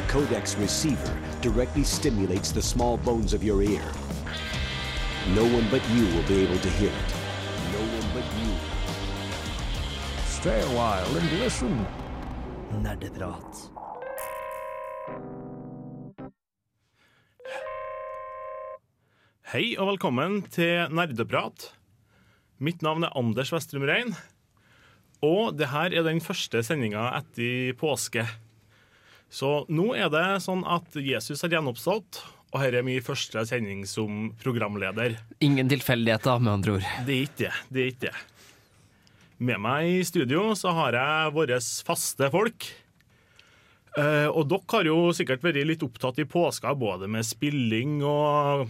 The Codex receiver directly stimulates the small bones of your ear. No one but you will be able to hear it. No one but you. Stay a while and listen. Nerdeprat. Hei og velkommen til Nerdeprat. Mitt navn er Anders Vestrum Rein. Og det her er den første sendinga etter påske. Så nå er det sånn at Jesus har gjenoppstått, og dette er min første sending som programleder. Ingen tilfeldigheter, med andre ord. Det er ikke det. Det er ikke det. Med meg i studio så har jeg våre faste folk. Eh, og dere har jo sikkert vært litt opptatt i påska, både med spilling og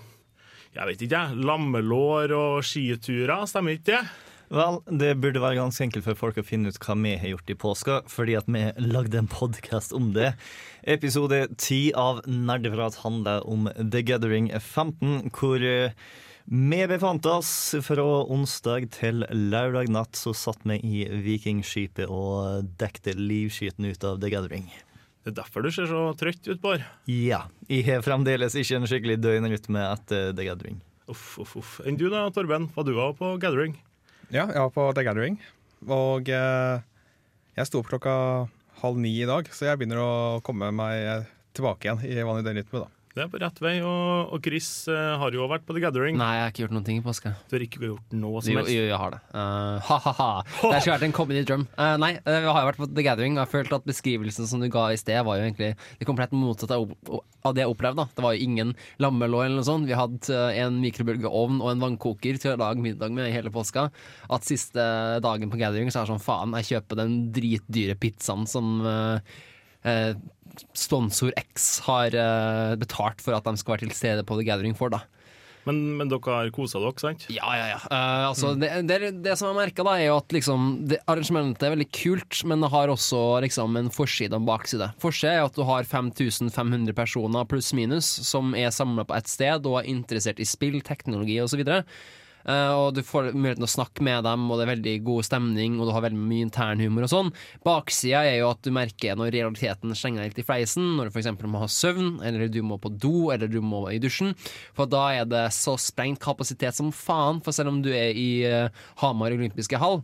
jeg vet ikke, lammelår og skiturer, stemmer ikke det? Vel, det burde være ganske enkelt for folk å finne ut hva vi har gjort i påska, fordi at vi lagde en podkast om det. Episode 10 av Nerdeprat handler om The Gathering 15, hvor eh, vi befant oss fra onsdag til lørdag natt. Så satt vi i Vikingskipet og dekte livskyten ut av The Gathering. Det er derfor du ser så trøtt ut, Bård. Ja. Jeg har fremdeles ikke en skikkelig døgnrytme etter The Gathering. Uff, uff, uff. Enn du da, Torben? Hva du var på Gathering? Ja, jeg var på The Gathering. Og eh, jeg sto opp klokka halv ni i dag, så jeg begynner å komme meg tilbake igjen i vanlig døgnrytme. da. Det er på rett vei. Og, og Chris uh, har jo vært på The Gathering. Nei, jeg har ikke gjort noen ting i påska. Du har ikke gjort noe som helst. jo, jeg har det. Uh, ha-ha-ha. Det skulle vært en comedy drum. Uh, nei, jeg har jo vært på The Gathering. og Jeg følte at beskrivelsen som du ga i sted, var jo egentlig det komplett motsatte av, det jeg opplevde. da. Det var jo ingen lammelår eller noe sånt. Vi hadde en mikrobølgeovn og en vannkoker til å lage middag med hele påska. At siste dagen på Gathering så er det sånn faen, jeg kjøper den dritdyre pizzaen som uh, uh, Sponsor X har eh, betalt for at de skal være til stede på The Gathering for. da Men, men dere har kosa dere, sant? ja, ja, ja. Uh, altså, det, det, det som jeg merka, da, er jo at liksom, arrangementet er veldig kult, men det har også liksom, en forside og en bakside. Forside er at du har 5500 personer pluss minus som er samla på ett sted og er interessert i spill, teknologi osv. Uh, og du får muligheten å snakke med dem, og det er veldig god stemning, og du har veldig mye internhumor og sånn. Baksida er jo at du merker når realiteten slenger deg litt i fleisen, når du f.eks. må ha søvn, eller du må på do, eller du må i dusjen. For da er det så sprengt kapasitet som faen, for selv om du er i uh, Hamar olympiske hall,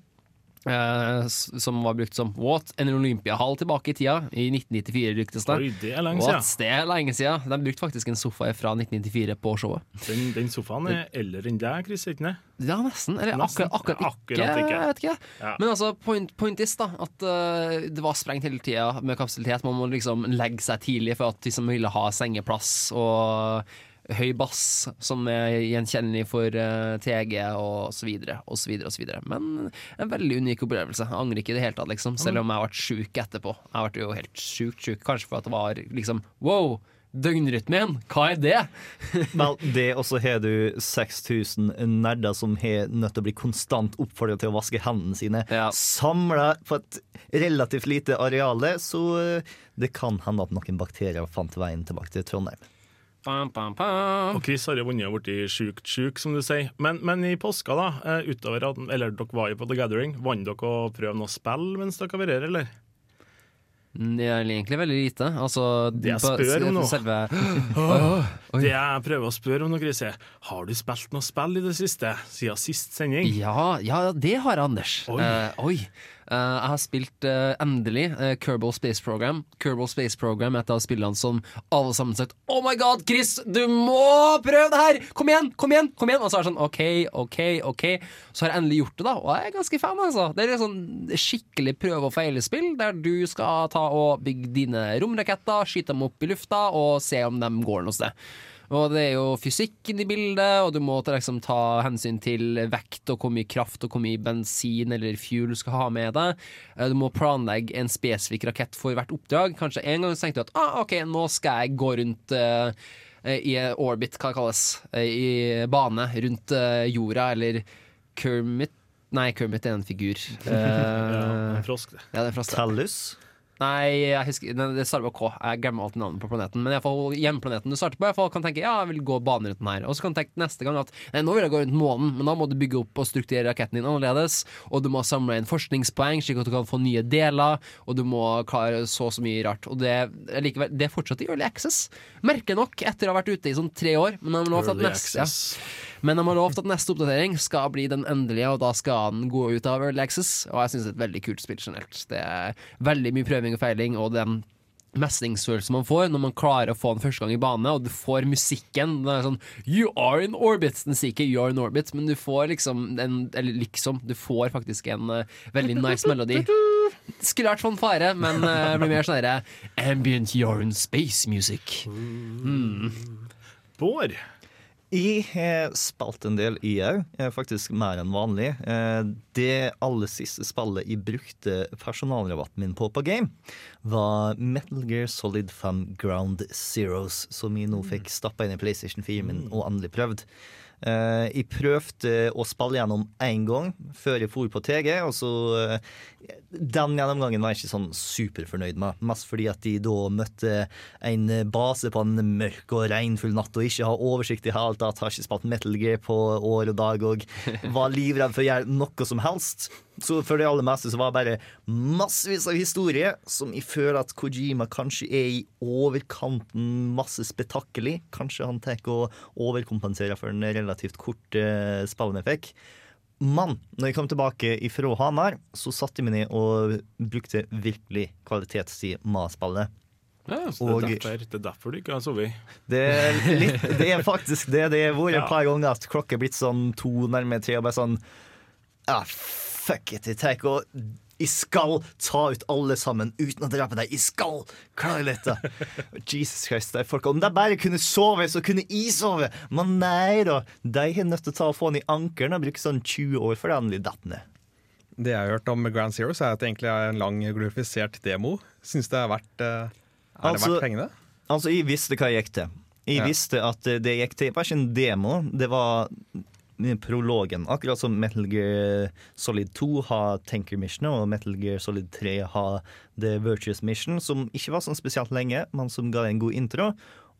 eh, som var brukt som what? En olympiahall tilbake i tida, i 1994 ryktes det. Oi, det er lenge What? siden. Det er lenge siden. De brukte faktisk en sofa fra 1994 på showet. Den, den sofaen er eldre enn deg, Chris, ikke sant? Ja, nesten. Eller Nesten. akkurat, akkurat, ikke, Akkurat ikke. Jeg vet ikke. Ja. Men altså, point, point is da at uh, det var sprengt hele tida med kapasitet. Man må liksom legge seg tidlig for at de som ville ha sengeplass og høy bass, som er gjenkjennelig for uh, TG og så videre, og så videre, og så videre. Men en veldig unik opplevelse. Jeg angrer ikke i det hele tatt, liksom. Selv om jeg har vært sjuk etterpå. Jeg ble jo helt sjukt sjuk, kanskje for at det var liksom wow! Døgnrytmen, hva er det? Vel, det også har du 6000 nerder som har nødt til å bli konstant oppfordret til å vaske hendene sine. Ja. Samla på et relativt lite areale, så eh, det kan hende at noen bakterier fant veien tilbake til Trondheim. Pam, pam, pam. Og Chris har jo vunnet og blitt sjukt sjuk, som du sier. Men, men i påska, da, eh, utover at Eller dere var jo på The Gathering. Vant dere å prøve noe spill mens dere var her, eller? Det er egentlig veldig lite. Altså, Det jeg spør om nå. Selve oh, Det jeg prøver å spørre om, nå, Chris, er har du spilt noe spill i det siste? Siden sist sending? Ja, ja, det har jeg, Anders. Oi. Uh, oi. Eh, jeg har spilt eh, endelig uh, Kerbal Space Program. Kerbal Space Program er et av spillene som alle sammen sagt Oh my god, Chris, du må prøve det her! Kom igjen, kom igjen! kom igjen Og så er det sånn OK, OK, OK. Så har jeg endelig gjort det, da, og jeg er ganske fan. altså Det er sånn skikkelig prøve- og feile-spill, der du skal ta og bygge dine romraketter, skyte dem opp i lufta og se om de går noe sted. Og det er jo fysikk i bildet, og du må liksom ta hensyn til vekt og hvor mye kraft og hvor mye bensin eller fuel du skal ha med deg. Eh, Du må planlegge en spesifikk rakett for hvert oppdrag. Kanskje en gang tenkte du at ah, ok, nå skal jeg gå rundt eh, i orbit, hva det kalles, eh, i bane rundt uh, jorda, eller Kermit Nei, Kermit er en figur. Uh, Ja, en frosk, det. ja, det er frosk, Tellus? Nei, jeg husker, det starter på K. Jeg glemmer alltid navnet på planeten. Men i hvert fall hjemplaneten du starter på, jeg kan tenke ja, jeg vil gå banen rundt den her. Og så kan du tenke neste gang at nei, nå vil jeg gå rundt månen, men da må du bygge opp og strukturere raketten din annerledes. Og du må samle inn forskningspoeng, slik at du kan få nye deler. Og du må klare så og så mye rart. Og det, likevel, det er fortsatt i Early Access. Merker nok, etter å ha vært ute i sånn tre år. Men jeg har lovt at neste, ja. Men de har lovt at neste oppdatering skal bli den endelige, og da skal den gå ut av Early Access. Og jeg syns det er et veldig kult spill generelt. Det er veldig mye prøving og feiling, og den mestringsfølelsen man får når man klarer å få den første gang i bane, og du får musikken. Den er sånn You are in orbit! Den sier ikke You are in orbit, men du får liksom en Eller liksom, du får faktisk en uh, veldig nice melodi. Skulle vært fanfare, men uh, blir mer sånn derre ambient you're in space music. Bård. Jeg har spilt en del i òg, faktisk mer enn vanlig. Eh, Det aller siste spillet jeg brukte personalrabatten min på på Game, var Metal Gear Solid 5 Ground Zeros, som jeg nå fikk stappa inn i PlayStation 4 min og endelig prøvd. Eh, jeg prøvde å spille gjennom én gang før jeg for på TG, og så eh, Den gjennomgangen var jeg ikke sånn superfornøyd med. Mest fordi at de da møtte en base på en mørk og regnfull natt og ikke har oversikt i hele tatt, har ikke spilt Metal Gear på år og dag og var livredd for å gjøre noe som helst. Så for det aller meste så var det bare massevis av historier som jeg føler at Kojima kanskje er i overkanten masse spetakkel. Kanskje han tar å overkompensere for den relativt korte spillet vi fikk. Men når jeg kom tilbake fra Hamar, så satte jeg meg ned og brukte virkelig kvalitetstid med spillet. Ja, så Og- det, er derfor, det er derfor du ikke har sovet. Det litt, det er faktisk det. Det har vært et par ganger at klokka er blitt sånn to, nærmere tre, og bare sånn ah, Fuck it, jeg tar å Jeg skal ta ut alle sammen uten å drepe deg. Jeg skal klare dette. Jesus Christ, de folka. Om de bare kunne sove, så kunne jeg sove. Men nei da. De har nødt til å ta og få den i ankeren og bruke sånn 20 år før han blir datt ned. Det jeg har hørt om Grand Zero, er at det egentlig er en lang glorifisert demo. Syns det er verdt eh, Er Altså- det verdt pengene? Altså, jeg visste hva jeg gikk til. Jeg Ja. visste at det jeg gikk til det var ikke en demo, det var prologen. Akkurat som Metal Gear Solid 2 har Tanker Mission, og Metal Gear Solid 3 har The Virtuous Mission, som ikke var sånn spesielt lenge, men som ga en god intro.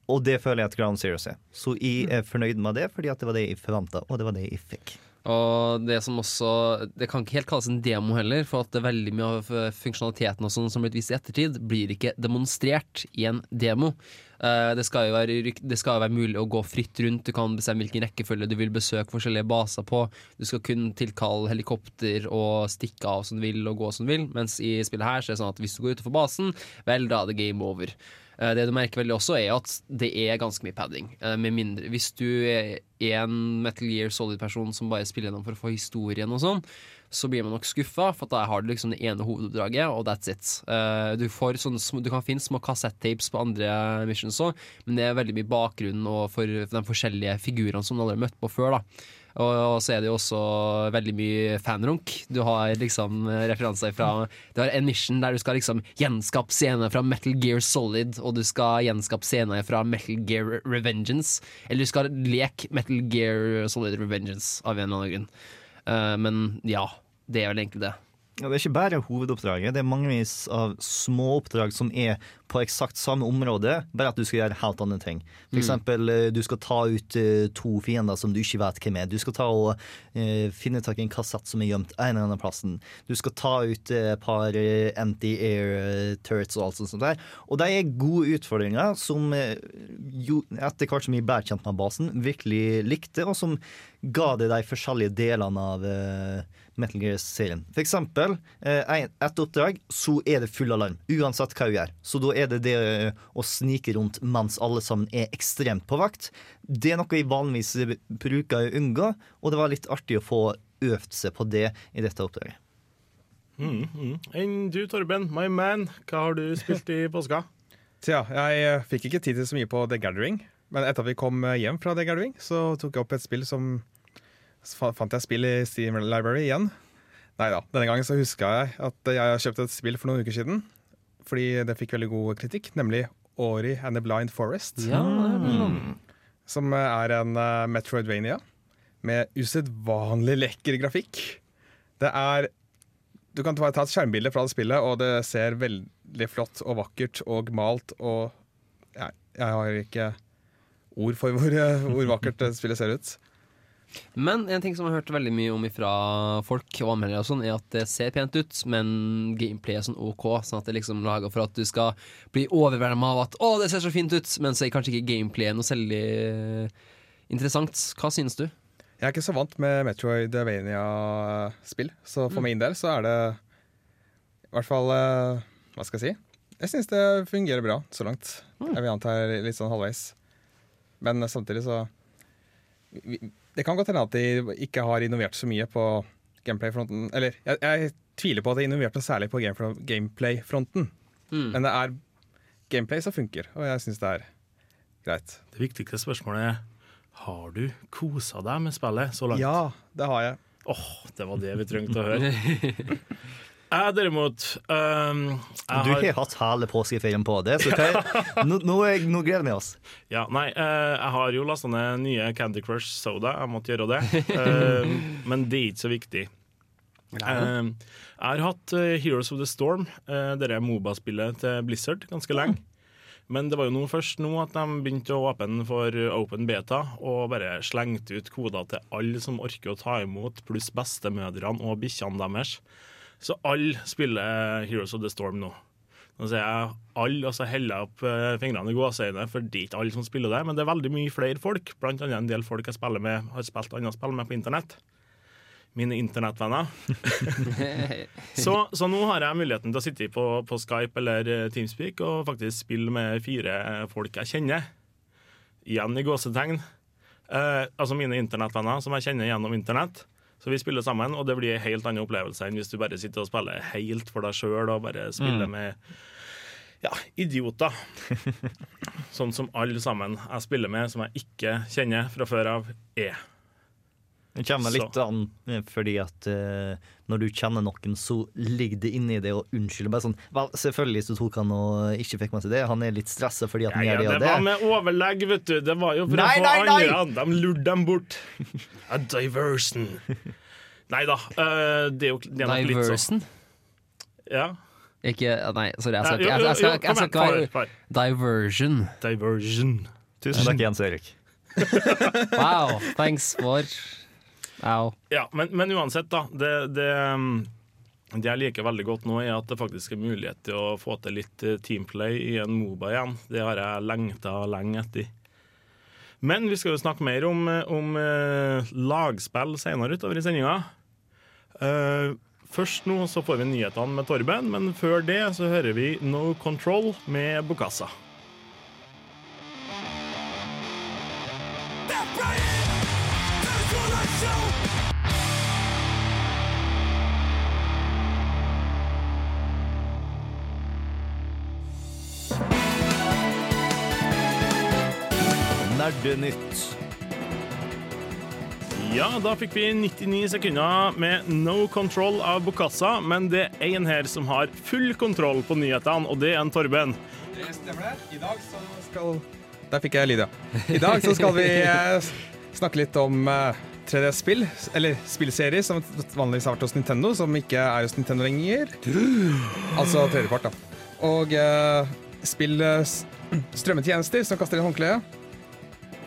Og det føler jeg at Ground Zero er. Så jeg er fornøyd med det, fordi det var det jeg forventa, og det var det jeg fikk. Og det som også Det kan ikke helt kalles en demo heller, for at veldig mye av eh, funksjonaliteten og sånn som blir vist i ettertid, blir ikke demonstrert i en demo. Eh, det, skal jo være, skal være mulig å gå fritt rundt, du kan bestemme hvilken rekkefølge du vil besøke forskjellige baser på. Du skal kun tilkalle helikopter og stikke av som du vil og gå som du vil, mens i spillet her så er det sånn at hvis du går utenfor basen, vel, da er det game over. Eh, Det du merker veldig også, er at det er ganske mye padding. Eh, mindre Hvis du er en Metal Gear Solid-person som bare spiller gjennom for å få historien og sånn, så blir man nok skuffa, for da har du liksom det ene hovedoppdraget, og that's it. Eh, Du, sånne, du kan finne små kassettapes på andre missions òg, men det er veldig mye bakgrunn og for, for de forskjellige figurene som du aldri har møtt på før. da og, og så er det jo også veldig mye fanrunk. Du har liksom eh, referanser fra Du har en mission der du skal liksom gjenskape scener fra Metal Gear Solid, og du skal gjenskape scener fra Metal Gear Revengeance. Eller du skal leke Metal Gear Solid Revengeance av en eller annen grunn. Uh, men ja, det er vel egentlig det. Ja, det er ikke bare hovedoppdraget. Det er mangevis av små oppdrag som er på eksakt samme område, bare at du skal gjøre helt andre ting. For eksempel, eh, du skal ta ut eh, to fiender som du ikke vet hvem er. Du skal ta og eh, finne tak i en kassett som er gjemt en eller annen plassen. Du skal ta ut eh, et par anti-air turrets og alt sånt der. Og de er gode utfordringer som jo, etter hvert som vi ble kjent med basen, virkelig likte, og som ga det de forskjellige delene av eh, Metal Gear-serien. For eksempel, eh, ein- oppdrag, så er det full alarm. Uansett hva du gjør. Så da er det det eh, å snike rundt mens alle sammen er ekstremt på vakt. Det er noe jeg vanligvis bruker å unngå, og det var litt artig å få øvd seg på det i dette oppdraget. Mm, mm. Enn du, Torben, my man, hva har du spilt i påska? Tja, jeg eh, fikk ikke tid til så mye på The Gathering, men etter at vi kom hjem fra The Gathering, så tok jeg opp et spill som så fant jeg spill i Steam Library igjen. Nei da, denne gangen så huska jeg at jeg kjøpte et spill for noen uker siden, fordi det fikk veldig god kritikk, nemlig Ori and the Blind Forest. Ja, sånn. Som er en eh, Metroidvania med usedvanlig lekker grafikk. Det er Du kan ta ta et skjermbilde fra det spillet, og det ser veldig flott og vakkert og malt og Jeg, Jeg har ikke ord for hvor, eh, hvor vakkert det spillet ser ut. Men en ting som jeg har hørt veldig mye om fra folk og anmeldere, og sånn, er at det ser pent ut, men gameplay er sånn OK. Sånn at det er liksom laga for at du skal bli overvelda av at 'å, det ser så fint ut', men så er kanskje ikke gameplayet noe særlig interessant. Hva synes du? Jeg er ikke så vant med Metroidvania-spill, så for min del så er det i hvert fall eh, Hva skal jeg si? Jeg syns det fungerer bra så langt. Jeg vil anta litt sånn halvveis. Men samtidig så vi- Det kan godt hende at de ikke har innovert så mye på gameplay-fronten. Eller jeg, jeg tviler på at de innoverte særlig på gameplay-fronten. Mm. Men det er gameplay som funker, og jeg syns det er greit. Det viktigste spørsmålet er har du kosa deg med spillet så langt. Ja, det har jeg. Åh, det var det vi trengte å høre. Jeg derimot um, jeg Du har, hatt hele påskeferien på det, så hva, nå, nå, nå gleder vi oss. ja, nei, eh, jeg har jo lasta ned nye Candy Crush Soda. Jeg måtte gjøre det. Eh, men det er ikke så viktig. Eh, jeg har hatt eh, Heroes of the Storm, uh, dette Moba-spillet til Blizzard, ganske lenge. Men det var jo nå først nå at de begynte å åpne for open beta og bare slengte ut koder til alle som orker å ta imot, pluss bestemødrene og bikkjene deres. Så alle spiller Heroes of the Storm nå. Nå sier jeg alle, og så heller jeg opp eh, fingrene i gåseøynene, for det er ikke alle som spiller det. Men det er veldig mye flere folk, blant annet en del folk jeg spiller med, har spilt andre spill med på internett. Mine internettvenner. så, så nå har jeg muligheten til å sitte på, på Skype eller eh, Teamspeak og faktisk spille med fire folk jeg kjenner. Igjen i gåsetegn. Eh, altså mine internettvenner som jeg kjenner gjennom internett. Så vi spiller sammen, og det blir en helt annen opplevelse enn hvis du bare sitter og spiller helt for deg sjøl og bare spiller med ja, idioter. sånn som alle sammen jeg spiller med, som jeg ikke kjenner fra før av, er. Det kommer litt Så. an eh, fordi at uh, når du kjenner noen, så ligger det inni det og unnskylde. bare sånn Vel, selvfølgelig så tok han og ikke fikk med seg det. Han er litt stressa fordi at han Ja, gjør det og det var med overlegg, vet du. Det var jo for Nei, å få nei, nei! andre. De lurte dem bort. A diversion. Nei da. Uh, det er jo det er nok litt sånn. Ja. Ikke Nei, sorry. Jeg skal ikke, jeg, jo, jeg skal, jeg skal ikke være. Diversion. Diversion. Tusen takk, Jens Erik. Wow. Thanks for Au. Ja, men, men uansett, da. Det, det, um, det jeg liker veldig godt nå, er at det faktisk er mulighet til å få til litt eh, teamplay i en Moba igjen. Det har jeg lengta lenge etter. Men vi skal jo snakke mer om, eh, om eh, lagspill senere utover i sendinga. Først nå så får vi nyhetene med Torben, men før det så hører vi No Control med Bokassa. Nerdenytt. Ja, da fikk vi 99 sekunder med No Control av Bokassa, men det er en her som har full kontroll på nyhetene, og det er en Torben. Det stemmer det. I dag så skal Der fikk jeg lyd, ja. I dag så skal vi eh, snakke litt om eh, 3D-spill, eller spillserier, som vanligvis har vært hos Nintendo, som ikke er hos Nintendo lenger. Altså tredjepart, da. Og eh, spill strømmetjenester som kaster inn håndkleet.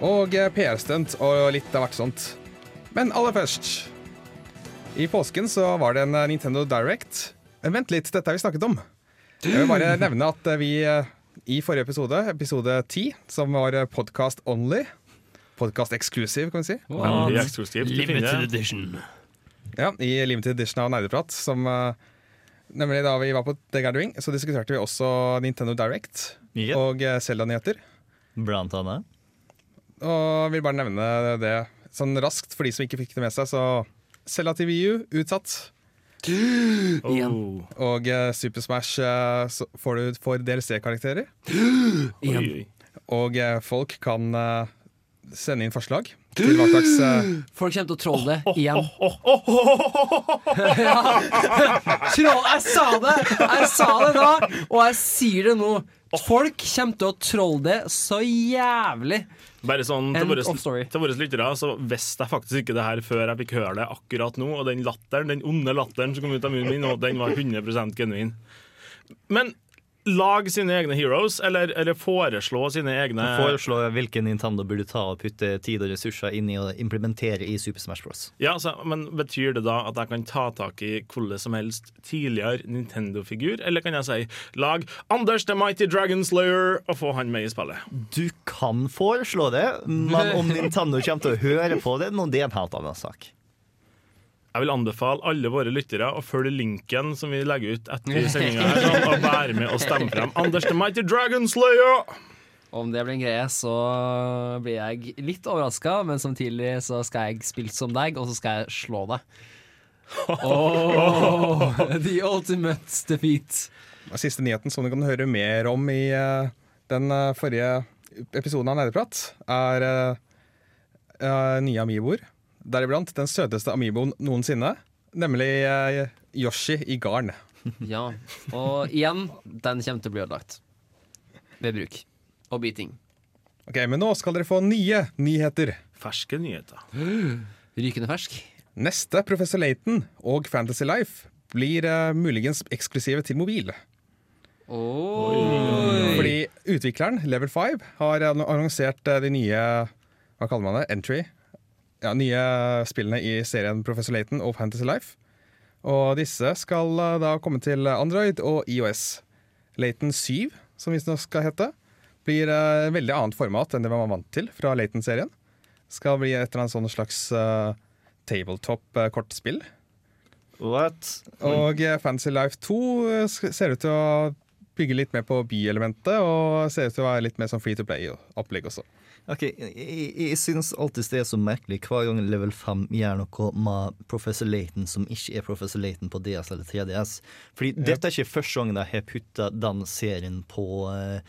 Og eh, PR-stunt og litt av hvert sånt. Men aller først I påsken så var det en eh, Nintendo Direct. Vent litt, dette har vi snakket om. Jeg vil bare nevne at eh, vi eh, i forrige episode, episode 10, som var podcast only Podcast eksklusiv, kan vi si. Wow. det. edition. Ja, I limited edition av Nerdeprat. Som, eh, nemlig da vi var på The Gathering, så diskuterte vi også Nintendo Direct yep. og eh, Zelda-nyheter. Blant annet. Og vil bare nevne det sånn raskt for de som ikke fikk det med seg. Så Zelda til VU utsatt. Igjen. Oh. Og uh, Super Smash uh, får du for DLC-karakterer. Igjen. Og uh, folk kan sende inn forslag til hva slags Folk kommer til å trolle igjen. Troll, jeg sa det! Jeg sa det da, og jeg sier det nå. Folk kommer til å trolle det så jævlig. Bare sånn til våre, til våre lyttere, så visste jeg faktisk ikke det her før jeg fikk høre det akkurat nå. Og den latteren, den onde latteren som kom ut av munnen min, og den var 100% genuin. Men lage sine egne heroes, eller, eller foreslå sine egne Foreslå hvilken Nintendo burde ta og putte tid og ressurser inn i å implementere i Super Smash Bros. Ja, så, men Betyr det da at jeg kan ta tak i hvordan som helst tidligere Nintendo-figur, eller kan jeg si lag Anders the Mighty Dragon Slayer og få han med i spillet? Du kan foreslå det, men om Nintendo kommer til å høre på det, nå det er en helt annen sak. Jeg vil anbefale alle våre lyttere å følge linken som vi legger ut etter sendinga, her, og være med og stemme frem Anders the Mighty Dragon Slayer! Om det blir en greie, så blir jeg litt overraska, men samtidig så skal jeg spille som deg, og så skal jeg slå deg. Oh, the ultimate defeat. Den Siste nyheten som du kan høre mer om i eh, den eh, forrige episoden av Nerdeprat, er eh, nye amiboer. Deriblant den søteste amiboen noensinne, nemlig eh, Yoshi i garn. Ja. Og igjen, den kommer til å bli ødelagt. Ved bruk. Og biting. Ok, Men nå skal dere få nye nyheter. Ferske nyheter. Rykende fersk. Neste Professor Laton og Fantasy Life blir eh, muligens eksklusive til mobil. Oi. Fordi utvikleren, Level 5, har annonsert eh, de nye Hva kaller man det? Entry? Ja, nye spillene i serien Professor Laton og Fantasy Life. Og disse skal eh, da komme til Android og IOS. Laton 7, som visstnok skal hete, blir en et veldig annet format enn det man var vant til fra Laton-serien. Skal bli et eller annet sånn slags uh, tabletop-kortspill. What? Og eh, Fantasy Life 2 eh, ser ut til å bygge litt mer på byelementet, og ser ut til å være litt mer som free to play-opplegg også. Ok, Jeg, jeg, syns alltid det er så merkelig hver gang Level 5 gjør noe med Professor Layton som ikke er Professor Layton på DS eller 3DS. Fordi dette er ikke første gang de har putta den serien på eh,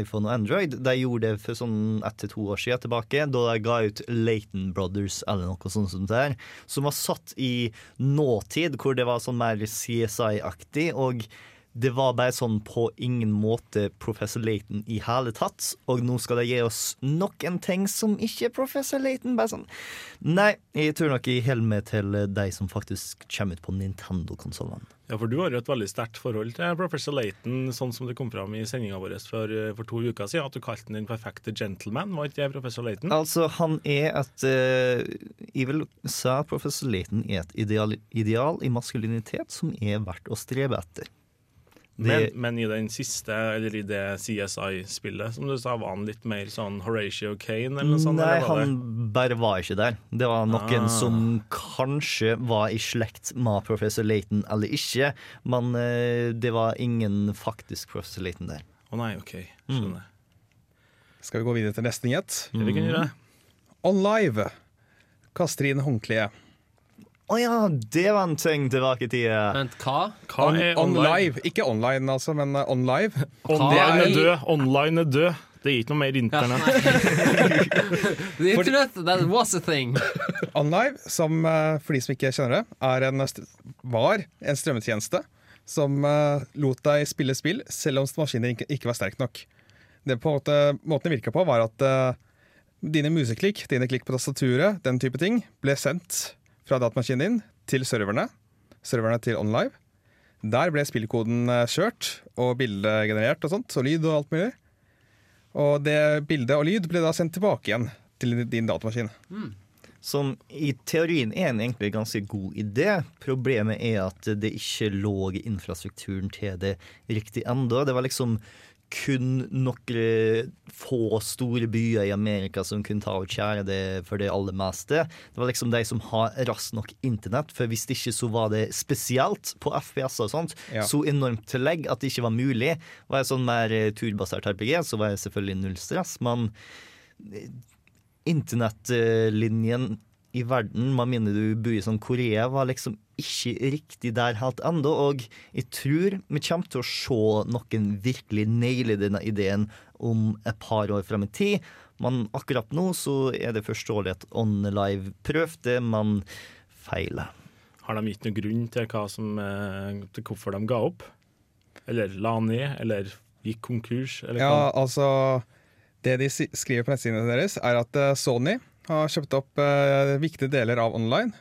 iPhone og Android. De gjorde det for sånn ett til to år siden tilbake, da de ga ut Layton Brothers eller noe sånt som det her, som var satt i nåtid, hvor det var sånn mer CSI-aktig. og det var bare sånn på ingen måte Professor Laton i hele tatt. Og nå skal de gi oss nok en ting som ikke er Professor Laton. Bare sånn Nei, jeg tror nok jeg holder meg til de som faktisk kommer ut på Nintendo-konsollene. Ja, for du har jo et veldig sterkt forhold til Professor Laton, sånn som det kom fram i sendinga vår for, for to uker siden. At du kalte han den perfekte gentleman, var ikke det Professor Laton? Altså, han er et uh, Jeg vil si at Professor Laton er et ideal, ideal i maskulinitet som er verdt å strebe etter. Men, men i den siste, eller i det CSI-spillet, som du sa, var han litt mer sånn Horatio Kane, eller noe sånt? Nei, han bare var ikke der. Det var noen Ah. som kanskje var i slekt med professor Laton eller ikke, men eh, det var ingen faktisk professor Laton der. Å Å nei, OK. Skjønner. Skal vi gå videre til neste nyhet? Mm. vi kan gjøre det. On Live kaster inn håndkleet. Å ja, det var en ting tilbake i tida. Vent, hva? Hva On, er on online? live. Ikke online, altså, men uh, on live. Online er død. Online er død. Det er ikke noe mer internett. The internet, that was a thing. OnLive, som uh, for de som ikke kjenner det, er en, var en strømmetjeneste som uh, lot deg spille spill selv om maskinen ikke, ikke var sterk nok. Det på en måte, måten det virka på, var at uh, dine museklikk, dine klikk på tastaturet, den type ting, ble sendt fra datamaskinen din til serverne. Serverne til OnLive. Der ble spillkoden uh, kjørt, og bildet generert og sånt, og lyd og alt mulig. Og det bildet og lyd ble da sendt tilbake igjen til din datamaskin. Som i teorien er en egentlig ganske god idé. Problemet er at det ikke lå i infrastrukturen til det riktig ennå. Det var liksom kun noen få store byer i Amerika som kunne ta og kjære det for det aller meste. Det var liksom de som har raskt nok internett, for hvis det ikke så var det spesielt på FPS og sånt, Ja. så enormt tillegg at det ikke var mulig. Var jeg sånn mer eh, turbasert RPG, så var jeg selvfølgelig null stress, men internettlinjen i verden, med mindre du bor i sånn Korea, var liksom ikke riktig der helt ennå. Og jeg tror vi kommer til å se noen virkelig naile denne ideen om et par år frem i tid. Men akkurat nå så er det forståelig at OnLive prøvde, men feiler. Har de gitt noen grunn til, hva som, eh, til hvorfor de ga opp? Eller la ned, eller gikk konkurs? Eller Ja, altså Det de skriver på nettsidene deres, er at eh, Sony har kjøpt opp eh, viktige deler av online,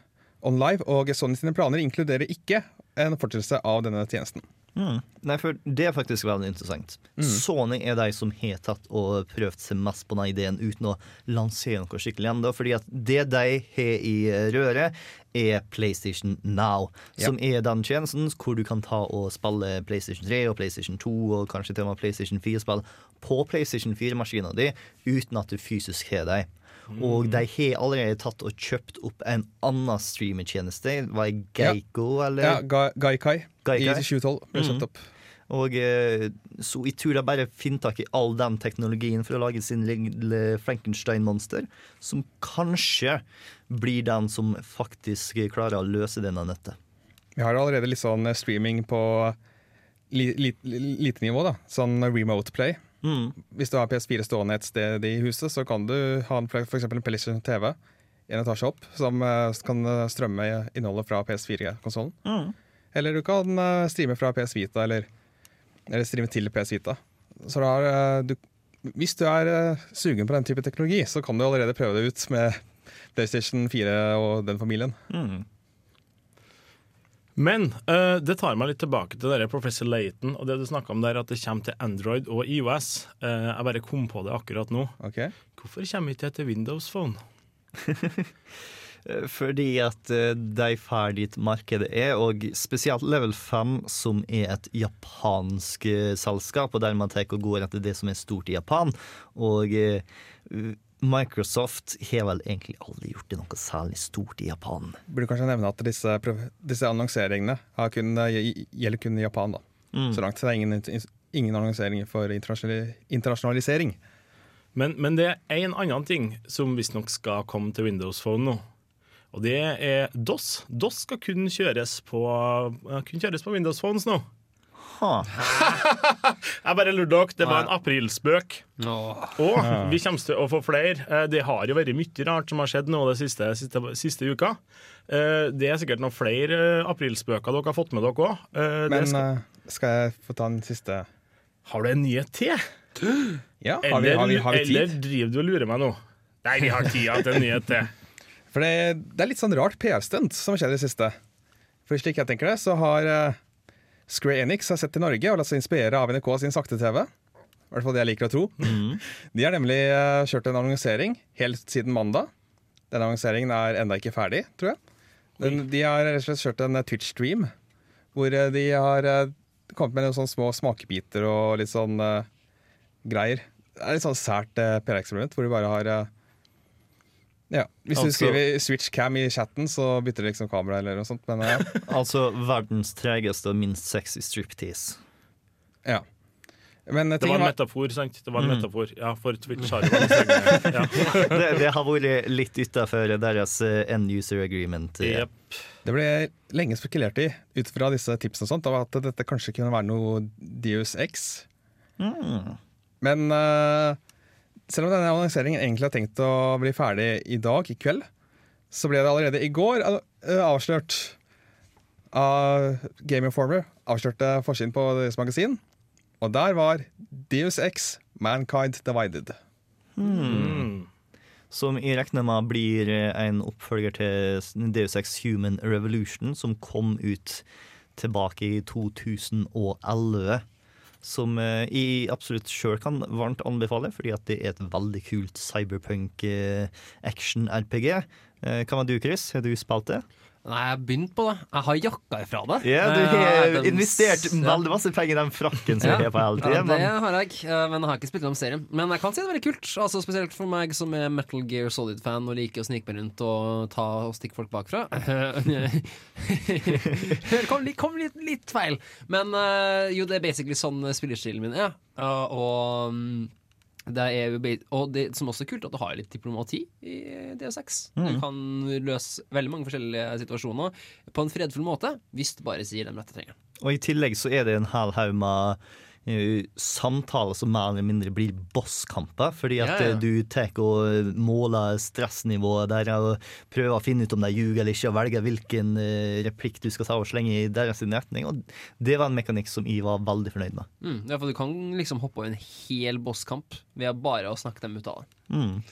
OnLive, og Sony sine planer inkluderer ikke en fortsettelse av denne tjenesten. Mm. Nei, for Det er faktisk veldig interessant. Sony er de som har tatt og prøvd seg mest på den ideen uten å lansere noe skikkelig ennå. Fordi at det de har i røret, er PlayStation Now. Ja. Som er den tjenesten hvor du kan ta og spille PlayStation 3 og PlayStation 2 og kanskje til og med PlayStation 4-spill på PlayStation 4-maskina di uten at du fysisk har dem. Og de har allerede tatt og kjøpt opp en annen streamertjeneste. Var det Geico, eller? Ja, Ga Gaikai i Gaikai? 2012 ble kjøpt opp. Og eh, Så jeg tror de bare finner tak i all den teknologien for å lage sin lille Frankenstein-monster, som kanskje blir den som faktisk klarer å løse denne nettet. Vi har allerede litt sånn streaming på li, li, li, lite nivå, da. Sånn remote play. Mm. Hvis du har PS4 stående et sted i huset, så kan du ha en, for eksempel en PlayStation TV en etasje opp, som eh, kan eh, strømme innholdet fra PS4-konsollen. Mm. Eller du kan eh, streame fra PS Vita, eller, eller streame til PS Vita. Så da du Hvis du er sugen på den type teknologi, så kan du allerede prøve det ut med PlayStation 4 og den familien. Mm. Men uh, det tar meg litt tilbake til dere Professor Layton og det du snakka om der, at det kommer til Android og IOS. Uh, jeg bare kom på det akkurat nå. Okay. Hvorfor kommer ikke det til Windows Phone? Eh, Fordi at de får dit markedet er, og spesielt Level 5, som er et japansk selskap, og der man tar og går etter det som er stort i Japan. Og Microsoft har vel egentlig aldri gjort det noe særlig stort i Japan. Burde kanskje nevne at disse, disse annonseringene har kun, eh, gjelder kun i Japan. da. Så langt. Så det er ingen, ingen annonsering for internasjonalisering. Men, men det er en annen ting som visstnok skal komme til Windows Phone nå. Og det er DOS. DOS skal kun kjøres på, eh, kun kjøres på Windows Phones nå. Ha. Jeg bare lurte dere, det var en aprilspøk. Og vi kommer til å få flere. Eh, Det har jo vært mye rart som har skjedd nå de siste, siste, siste uka. Eh, Det er sikkert noen flere eh, aprilspøker dere har fått med dere òg. Men Skal... skal jeg få ta den siste Har du en nyhet til? Ja, har vi, Eller, har vi, har vi eller driver du og lurer meg nå? Nei, vi har tida til en nyhet til. For det, det er litt sånn rart PR-stunt som har skjedd i det siste. For slik jeg tenker det, så har Square Enix har sett til Norge og latt seg inspirere av NRK sin sakte-TV. I hvert fall det jeg liker å tro. De har nemlig eh, kjørt en annonsering helt siden mandag. Denne annonseringen er enda ikke ferdig, tror jeg. Den, de har rett og slett kjørt en eh, Twitch-stream hvor eh, de har kommet med noen sånne små smakebiter og litt sånn uh, greier. Det er litt sånn sært uh, PR-eksperiment hvor de bare har eh, ja, Hvis du Altså- skriver 'switch cam' i chatten, så bytter det liksom kamera eller noe sånt. Men ja. Altså verdens tregeste og minst sexy striptease. ja. Men Det var en metafor, sant? Det var en metafor. Ja, for Twitch har jo vært ja. Det, det har vært litt utafor deres eh, end user agreement. Ja. Yep. det ble lenge spekulert i, ut fra disse tipsene og sånt, av at dette kanskje kunne være noe Deus X. Mm. Men eh, selv om denne annonseringen egentlig har tenkt å bli ferdig i dag, i kveld, så ble det allerede i går eh, avslørt av Game Informer. Avslørte forsiden på deres magasin. Og der var Deus X, Mankind Divided. Hmm. Som jeg regner med blir en oppfølger til Deus Ex Human Revolution, som kom ut tilbake i 2011. Som eh, jeg absolutt sjøl kan varmt anbefale, fordi at det er et veldig kult cyberpunk eh, action-RPG. Eh, Hva med du, Chris? Har du spilt det? Nei, jeg har begynt på det. Jeg har jakka ifra det. Ja, du Eh, har den- investert ja. veldig masse penger i den frakken som Ja, du har på hele ja, det det har jeg, eh, men jeg har ikke spilt gjennom serien. Men jeg kan si det er veldig kult. Altså Spesielt for meg som er Metal Gear Solid-fan og liker å snike meg rundt og ta og stikke folk bakfra. det kom, litt, kom litt, litt feil. Men eh, jo, det er basically sånn spillerstilen min er. Ja, og mm, det er og det som også er kult, at du har litt diplomati i DO6. Du kan løse veldig mange forskjellige situasjoner på en fredfull måte, hvis du bare sier den rette tingen. Og i tillegg så er det en hel haug med eh, samtaler som mer eller mindre blir bosskamper. Fordi at Ja, ja. eh, du tar og måler stressnivået der og prøver å finne ut om de ljuger eller ikke, og velger hvilken eh, replikk du skal ta og slenge i deres retning. Og det var en mekanikk som jeg var veldig fornøyd med. Mm, ja, for du kan liksom hoppe over en hel bosskamp ved bare å snakke dem ut av det. Mm.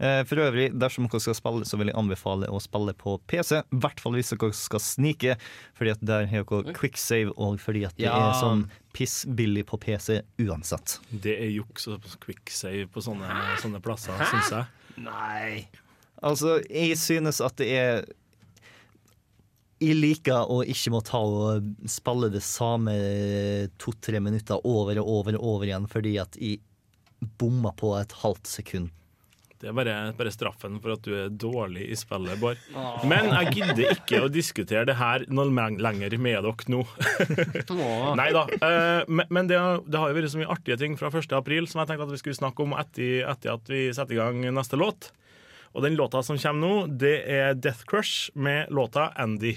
Eh, For øvrig, dersom dere skal spille, så vil jeg anbefale å spille på PC. I hvert fall hvis dere skal snike, fordi at der har dere quicksave, og fordi at det Ja. er sånn pissbillig på PC uansett. Det er juks og quicksave på sånne, sånne plasser, syns jeg. Nei. Altså, jeg synes at det er Jeg liker å ikke må ta og spille det samme to-tre minutter over og over og over igjen fordi at jeg bomma på et halvt sekund. Det er bare, bare straffen for at du er dårlig i spillet, Bård. Men jeg gidder ikke å diskutere det her noe lenger med dere nå. Nei da. eh, men men det, har- det har jo vært så mye artige ting fra 1. april som jeg tenkte at vi skulle snakke om etter, etter at vi setter i gang neste låt. Og den låta som kommer nå, det er Death Crush med låta Andy.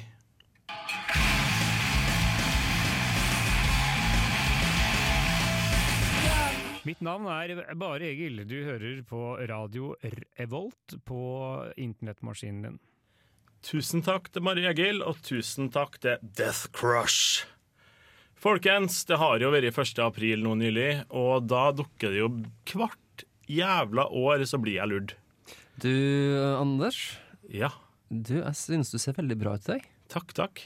Mitt navn er Bare Egil. Du hører på radio Revolt på internettmaskinen din. Tusen takk til Marie Egil, og tusen takk til Death Crush. Folkens, det har jo vært 1. april nå nylig, og da dukker det jo hvert jævla år så blir jeg lurt. Du, Anders. Ja, Du, jeg synes du ser veldig bra ut i dag. takk, takk.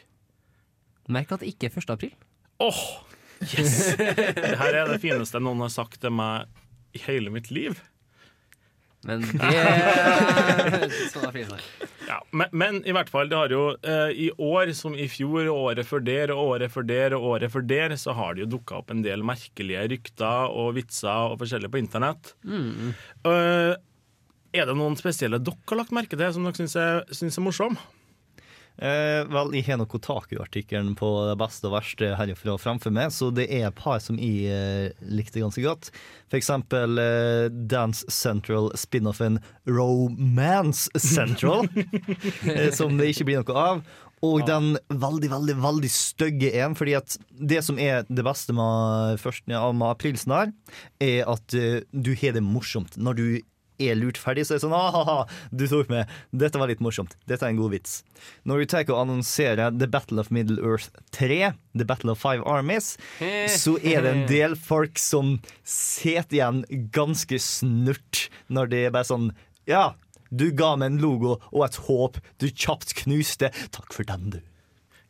Merk at det ikke er 1. april. Åh, yes! Det her er det fineste noen har sagt til meg i hele mitt liv. Men det Sånn er fint. Ja, men, men i hvert fall, det har jo eh, i år som i fjor, og året før der og året før der og året før der, så har det jo dukka opp en del merkelige rykter og vitser og forskjellig på internett. Eh, er det noen spesielle dere har lagt merke til som dere syns er, syns er morsom? Eh, vel, jeg har nok Kotaku-artikkelen på det beste og verste herfra framfor meg, så det er et par som jeg eh, likte ganske godt. For eksempel eh, Dance Central spin-offen Romance Central, eh, som det ikke blir noe av. Og den veldig, veldig veldig stygge en, fordi at det som er det beste med, først, ja, med aprilsnarr, er at eh, du har det morsomt. Når du er lurt ferdig, så er det sånn ah, du tok meg. Dette var litt morsomt. Dette er en god vits. Når vi tar og annonserer The Battle of Middle Earth 3, The Battle of Five Armies, så er det en del folk som sitter igjen ganske snurt når det er bare sånn Ja, du ga meg en logo og et håp du kjapt knuste. Takk for den, du.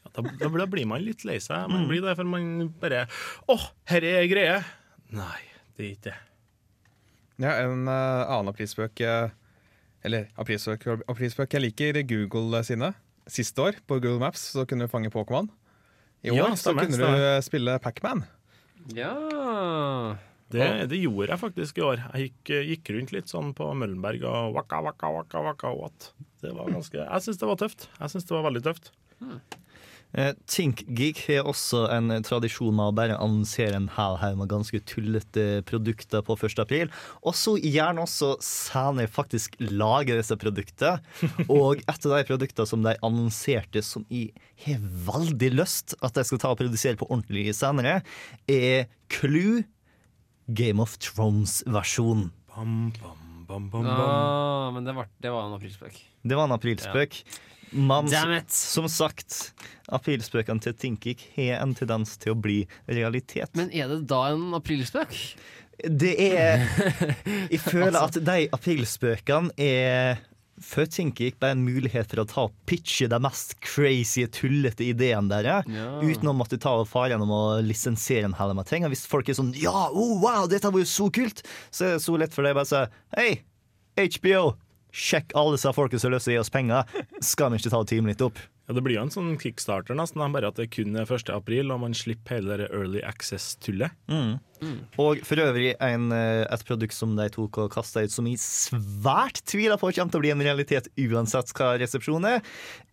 Ja, da, da, da blir man litt lei seg. Man blir det for man bare Å, her er greie. Nei, det er ikke det. Ja, en uh, annen aprilspøk eh, Eller aprilspøk, aprilspøk jeg liker Google sine. Siste år på Google Maps så kunne du fange Pokémon. I år Ja, så kunne stemmer. du spille Pacman. Ja Det, det gjorde jeg faktisk i år. Jeg gikk, gikk rundt litt sånn på Møllenberg og waka, waka, waka, waka, what. Det var ganske Jeg syns det var tøft. Jeg synes det var veldig tøft. Eh, ThinkGeek har også en tradisjon med å bare annonsere en hel haug med ganske tullete produkter på 1. april. Og så gjerne også senere faktisk lager disse produktene. Og et av de produktene som de annonserte som jeg har veldig lyst at de skal ta og produsere på ordentlig senere, er Clue Game of Thrones-versjon. Bam, bam, bam, bam, bam. ah, Men det var, det var en aprilspøk. Det var en aprilspøk. Men som sagt, aprilspøkene til Tinkik har en tendens til å bli realitet. Men er det da en aprilspøk? det er Jeg føler at de aprilspøkene er for Thinkik bare en mulighet for å ta og pitche de mest crazy, tullete ideene deres, Ja. uten å måtte ta faren fare gjennom å lisensiere en hel med ting. Og hvis folk er sånn Ja, oh, wow, dette var jo så kult! Så er det så lett for deg bare å si Hei, HBO! Sjekk alle disse folkene som har lyst til å gi oss penger. Skal vi ikke ta timen time litt opp? Ja, det blir jo en sånn kickstarter, nesten, bare at det kun er 1. april, og man slipper hele det early access-tullet. Og for øvrig en, eh, et produkt som de tok og kasta ut, som jeg svært tviler på kommer til å bli en realitet uansett hva resepsjonen er,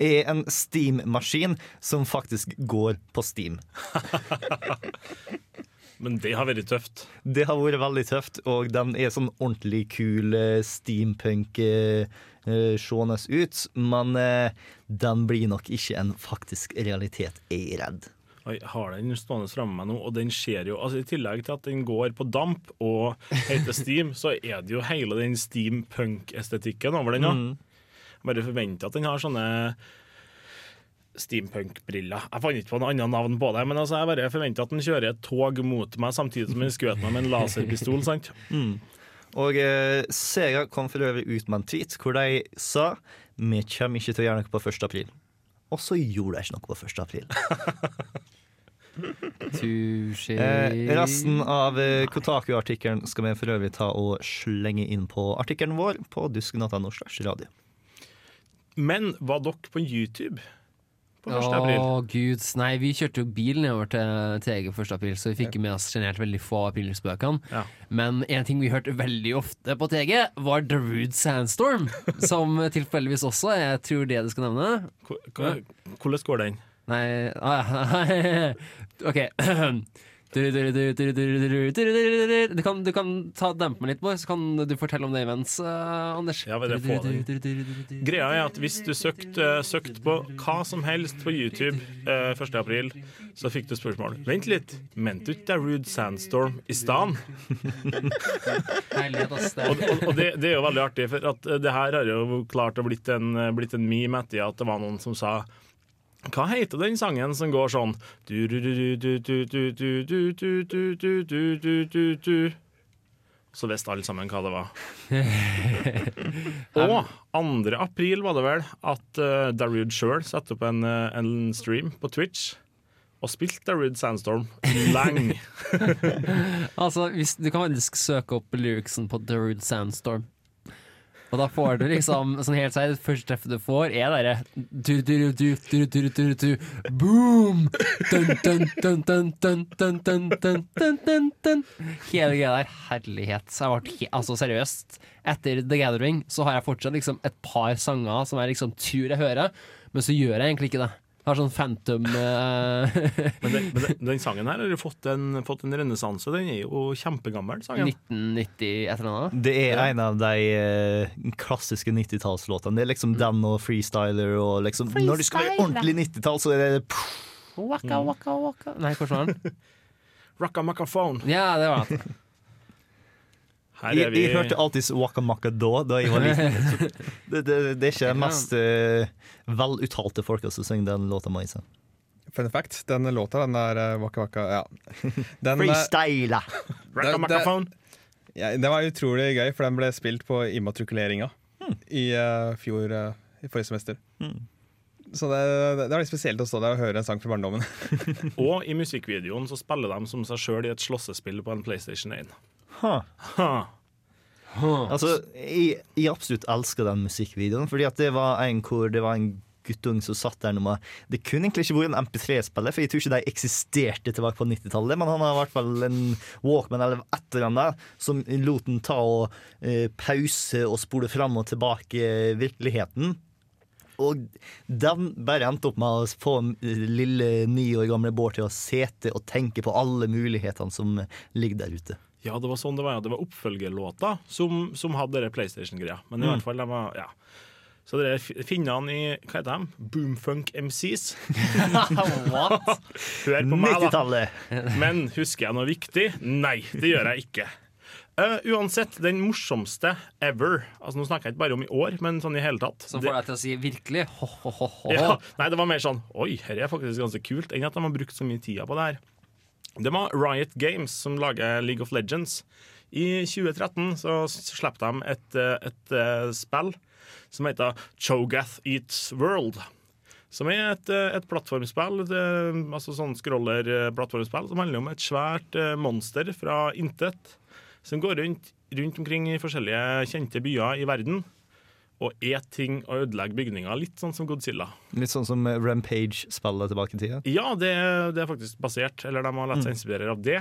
er en Steam-maskin som faktisk går på Steam. Men det har vært tøft. Det har vært veldig tøft, og den er sånn ordentlig kul eh, steampunk eh, eh, ut. Men eh, den blir nok ikke en faktisk realitet, er jeg redd. Jeg har den stående framme meg nå, og den ser jo altså I tillegg til at den går på damp og heter Steam, så er det jo hele den steampunk-estetikken over den. Mm. Bare forventer at den har sånne steampunk-briller. Jeg fant ikke på noe annet navn på det, men altså jeg bare forventer at den kjører et tog mot meg samtidig som den skjøt meg med en laserpistol. sant? Og eh, Sega kom for øvrig ut med en tweet hvor de sa vi kommer ikke til å gjøre noe på 1. april. Og så gjorde de ikke noe på 1. april. Touché. Eh, resten av eh, Kotaku-artikkelen skal vi for øvrig ta og slenge inn på artikkelen vår på dusken.no. Norsk radio. Men var dere på YouTube på 1. Å april? gud, nei, vi kjørte jo bil nedover til TG 1. april, så vi fikk med oss generelt veldig få aprilspøkene. Ja. Men en ting vi hørte veldig ofte på TG, var The Rude Sandstorm. som tilfeldigvis også jeg tror det du skal nevne. Hvordan går den? Nei ah, OK. Du kan, du kan ta dempe meg litt, Bård, så kan du fortelle om det imens, uh, eh, Anders. Ja, det. Greia er at hvis du søkte eh, søkt på hva som helst på YouTube eh, uh, 1.4, så fikk du spørsmål Vent litt, mente du ikke Rude Sandstorm i stan? Og, og, og det, det, er jo veldig artig, for at det her har jo klart å blitt en, blitt en meme etter at det var noen som sa hva heter den sangen som går sånn Så visste alle sammen hva det var. Og 2. april var det vel at Darude sjøl satte opp en, stream på Twitch. Og spilt Darude Sandstorm lang altså, hvis, du kan faktisk søke opp lyricsen på Darude Sandstorm. Og da får du liksom sånn helt seriøst, første treffet du får, er derre Boom! Hele greia der. Herlighet. Så jeg ble, altså seriøst. Etter The Gathering så har jeg fortsatt liksom et par sanger som jeg liksom tror jeg hører, men så gjør jeg egentlig ikke det. Har sånn Phantom eh, Men, den, men den, den sangen her har jo fått en, fått en renessanse. Den er jo kjempegammel. sangen 1990 et eller annet. Det er en av de eh, klassiske 90-tallslåtene. Det er liksom den og Freestyler og liksom Når du skal være ordentlig 90-tall, så er det pff, Waka, waka, waka. Nei, hvordan var den? Rocka Macaphone. Ja, det var den. Her jeg, er vi jeg hørte alltid Waka Maka da Da jeg var liten. Det, det, det er ikke de mest uh, veluttalte folka som synger den låta. Maisa. Fun fact, den låta, den der eh, Waka Waka ja. Den, eh! Rocka det- ja, den var utrolig gøy, for den ble spilt på immatrikuleringa i uh, fjor uh, i forrige semester. Hmm. Så det, det er litt spesielt å stå der og høre en sang fra barndommen. Og i musikkvideoen så spiller de som seg sjøl i et slåssespill på en PlayStation 1. Huh. Altså, jeg, jeg absolutt elsker den musikkvideoen, fordi at det var en hvor det var en guttung som satt der nummer. Det kunne egentlig ikke vært en MP3-spiller, for jeg tror ikke de eksisterte tilbake på 90-tallet, men han har i hvert fall en Walkman eller et eller annet som lot den ta og eh, pause og spole fram og tilbake virkeligheten. Og den bare endte opp med å få eh, lille ni år gamle Bård til å sete og tenke på alle mulighetene som ligger der ute. Ja, det var sånn det var. ja. Det var oppfølgerlåta som, som hadde denne PlayStation-greia. Men i Mm. hvert fall, de var Ja. Så dere er finnene i Hva heter de? Boomfunk MCs. What? Hør på meg, da. 90-tallet! Men husker jeg noe viktig? Nei, det gjør jeg ikke. Uh, uansett, den morsomste ever Altså Nå snakker jeg ikke bare om i år, men sånn i hele tatt. Som får deg til å si virkelig ho-ho-ho. ja, nei, det var mer sånn Oi, her er faktisk ganske kult, enn at de har brukt så mye tida på det her. Det var Riot Games som lager League of Legends. I 2013 så slapp de et, eh, et, eh, spill som heter Chogath Eats World. Som er et, eh, et plattformspill, det, altså sånn scroller-plattformspill, som handler om et svært eh, monster fra intet, som går rundt, rundt omkring i forskjellige kjente byer i verden og er ting og ødelegger bygninger, litt sånn som Godzilla. Litt sånn som Rampage-spillet tilbake i tida. Ja, det, det er faktisk basert, eller de har latt seg inspirere av det.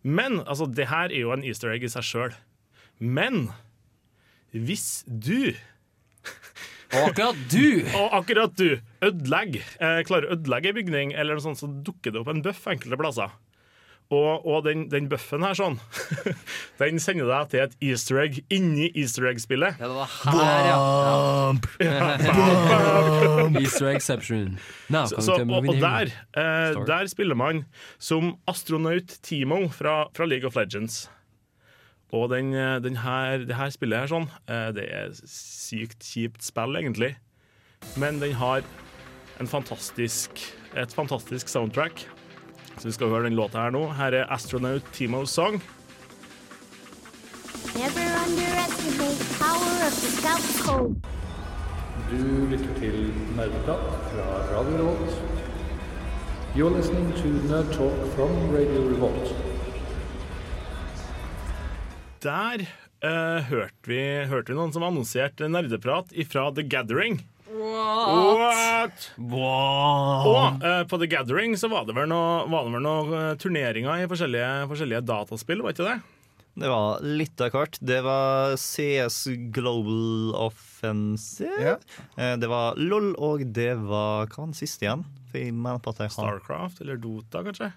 Men altså, det her er jo en easter egg i seg sjøl. Men hvis du, Og akkurat du! og akkurat du, ødelegger, eh, klarer å ødelegge en bygning, eller noe sånt, så dukker det opp en buff enkelte plasser. Og, og den, den buffen her sånn, den sender deg til et easter egg inni easter egg-spillet. Ja, det var her, ja. Easter Så, coming så, og, og der, eh, der spiller man som astronaut Timo fra, fra League of Legends. Og den, eh, den her, det her spillet her sånn, eh, det er sykt kjipt spill, egentlig. Men den har en fantastisk, et fantastisk soundtrack. Så vi skal høre den låta her nå. Her er Astronaut Timos Song. Never underestimate power of the Scout's code. Du lytter til Nerdeprat fra Radio Revolt. You're listening to Nerd Talk from Radio Revolt. Der uh, hørte, vi, hørte vi noen som annonserte nerdeprat ifra The Gathering. What? Og eh, på The Gathering så var det vel noen noe, noe eh, turneringer i forskjellige, forskjellige dataspill, var ikke det? Det var litt av hvert. Det var CS Global Offensive. Yeah. Eh, Det var LOL, og det var Hva var den siste igjen? For jeg mener på at jeg har Starcraft eller Dota, kanskje?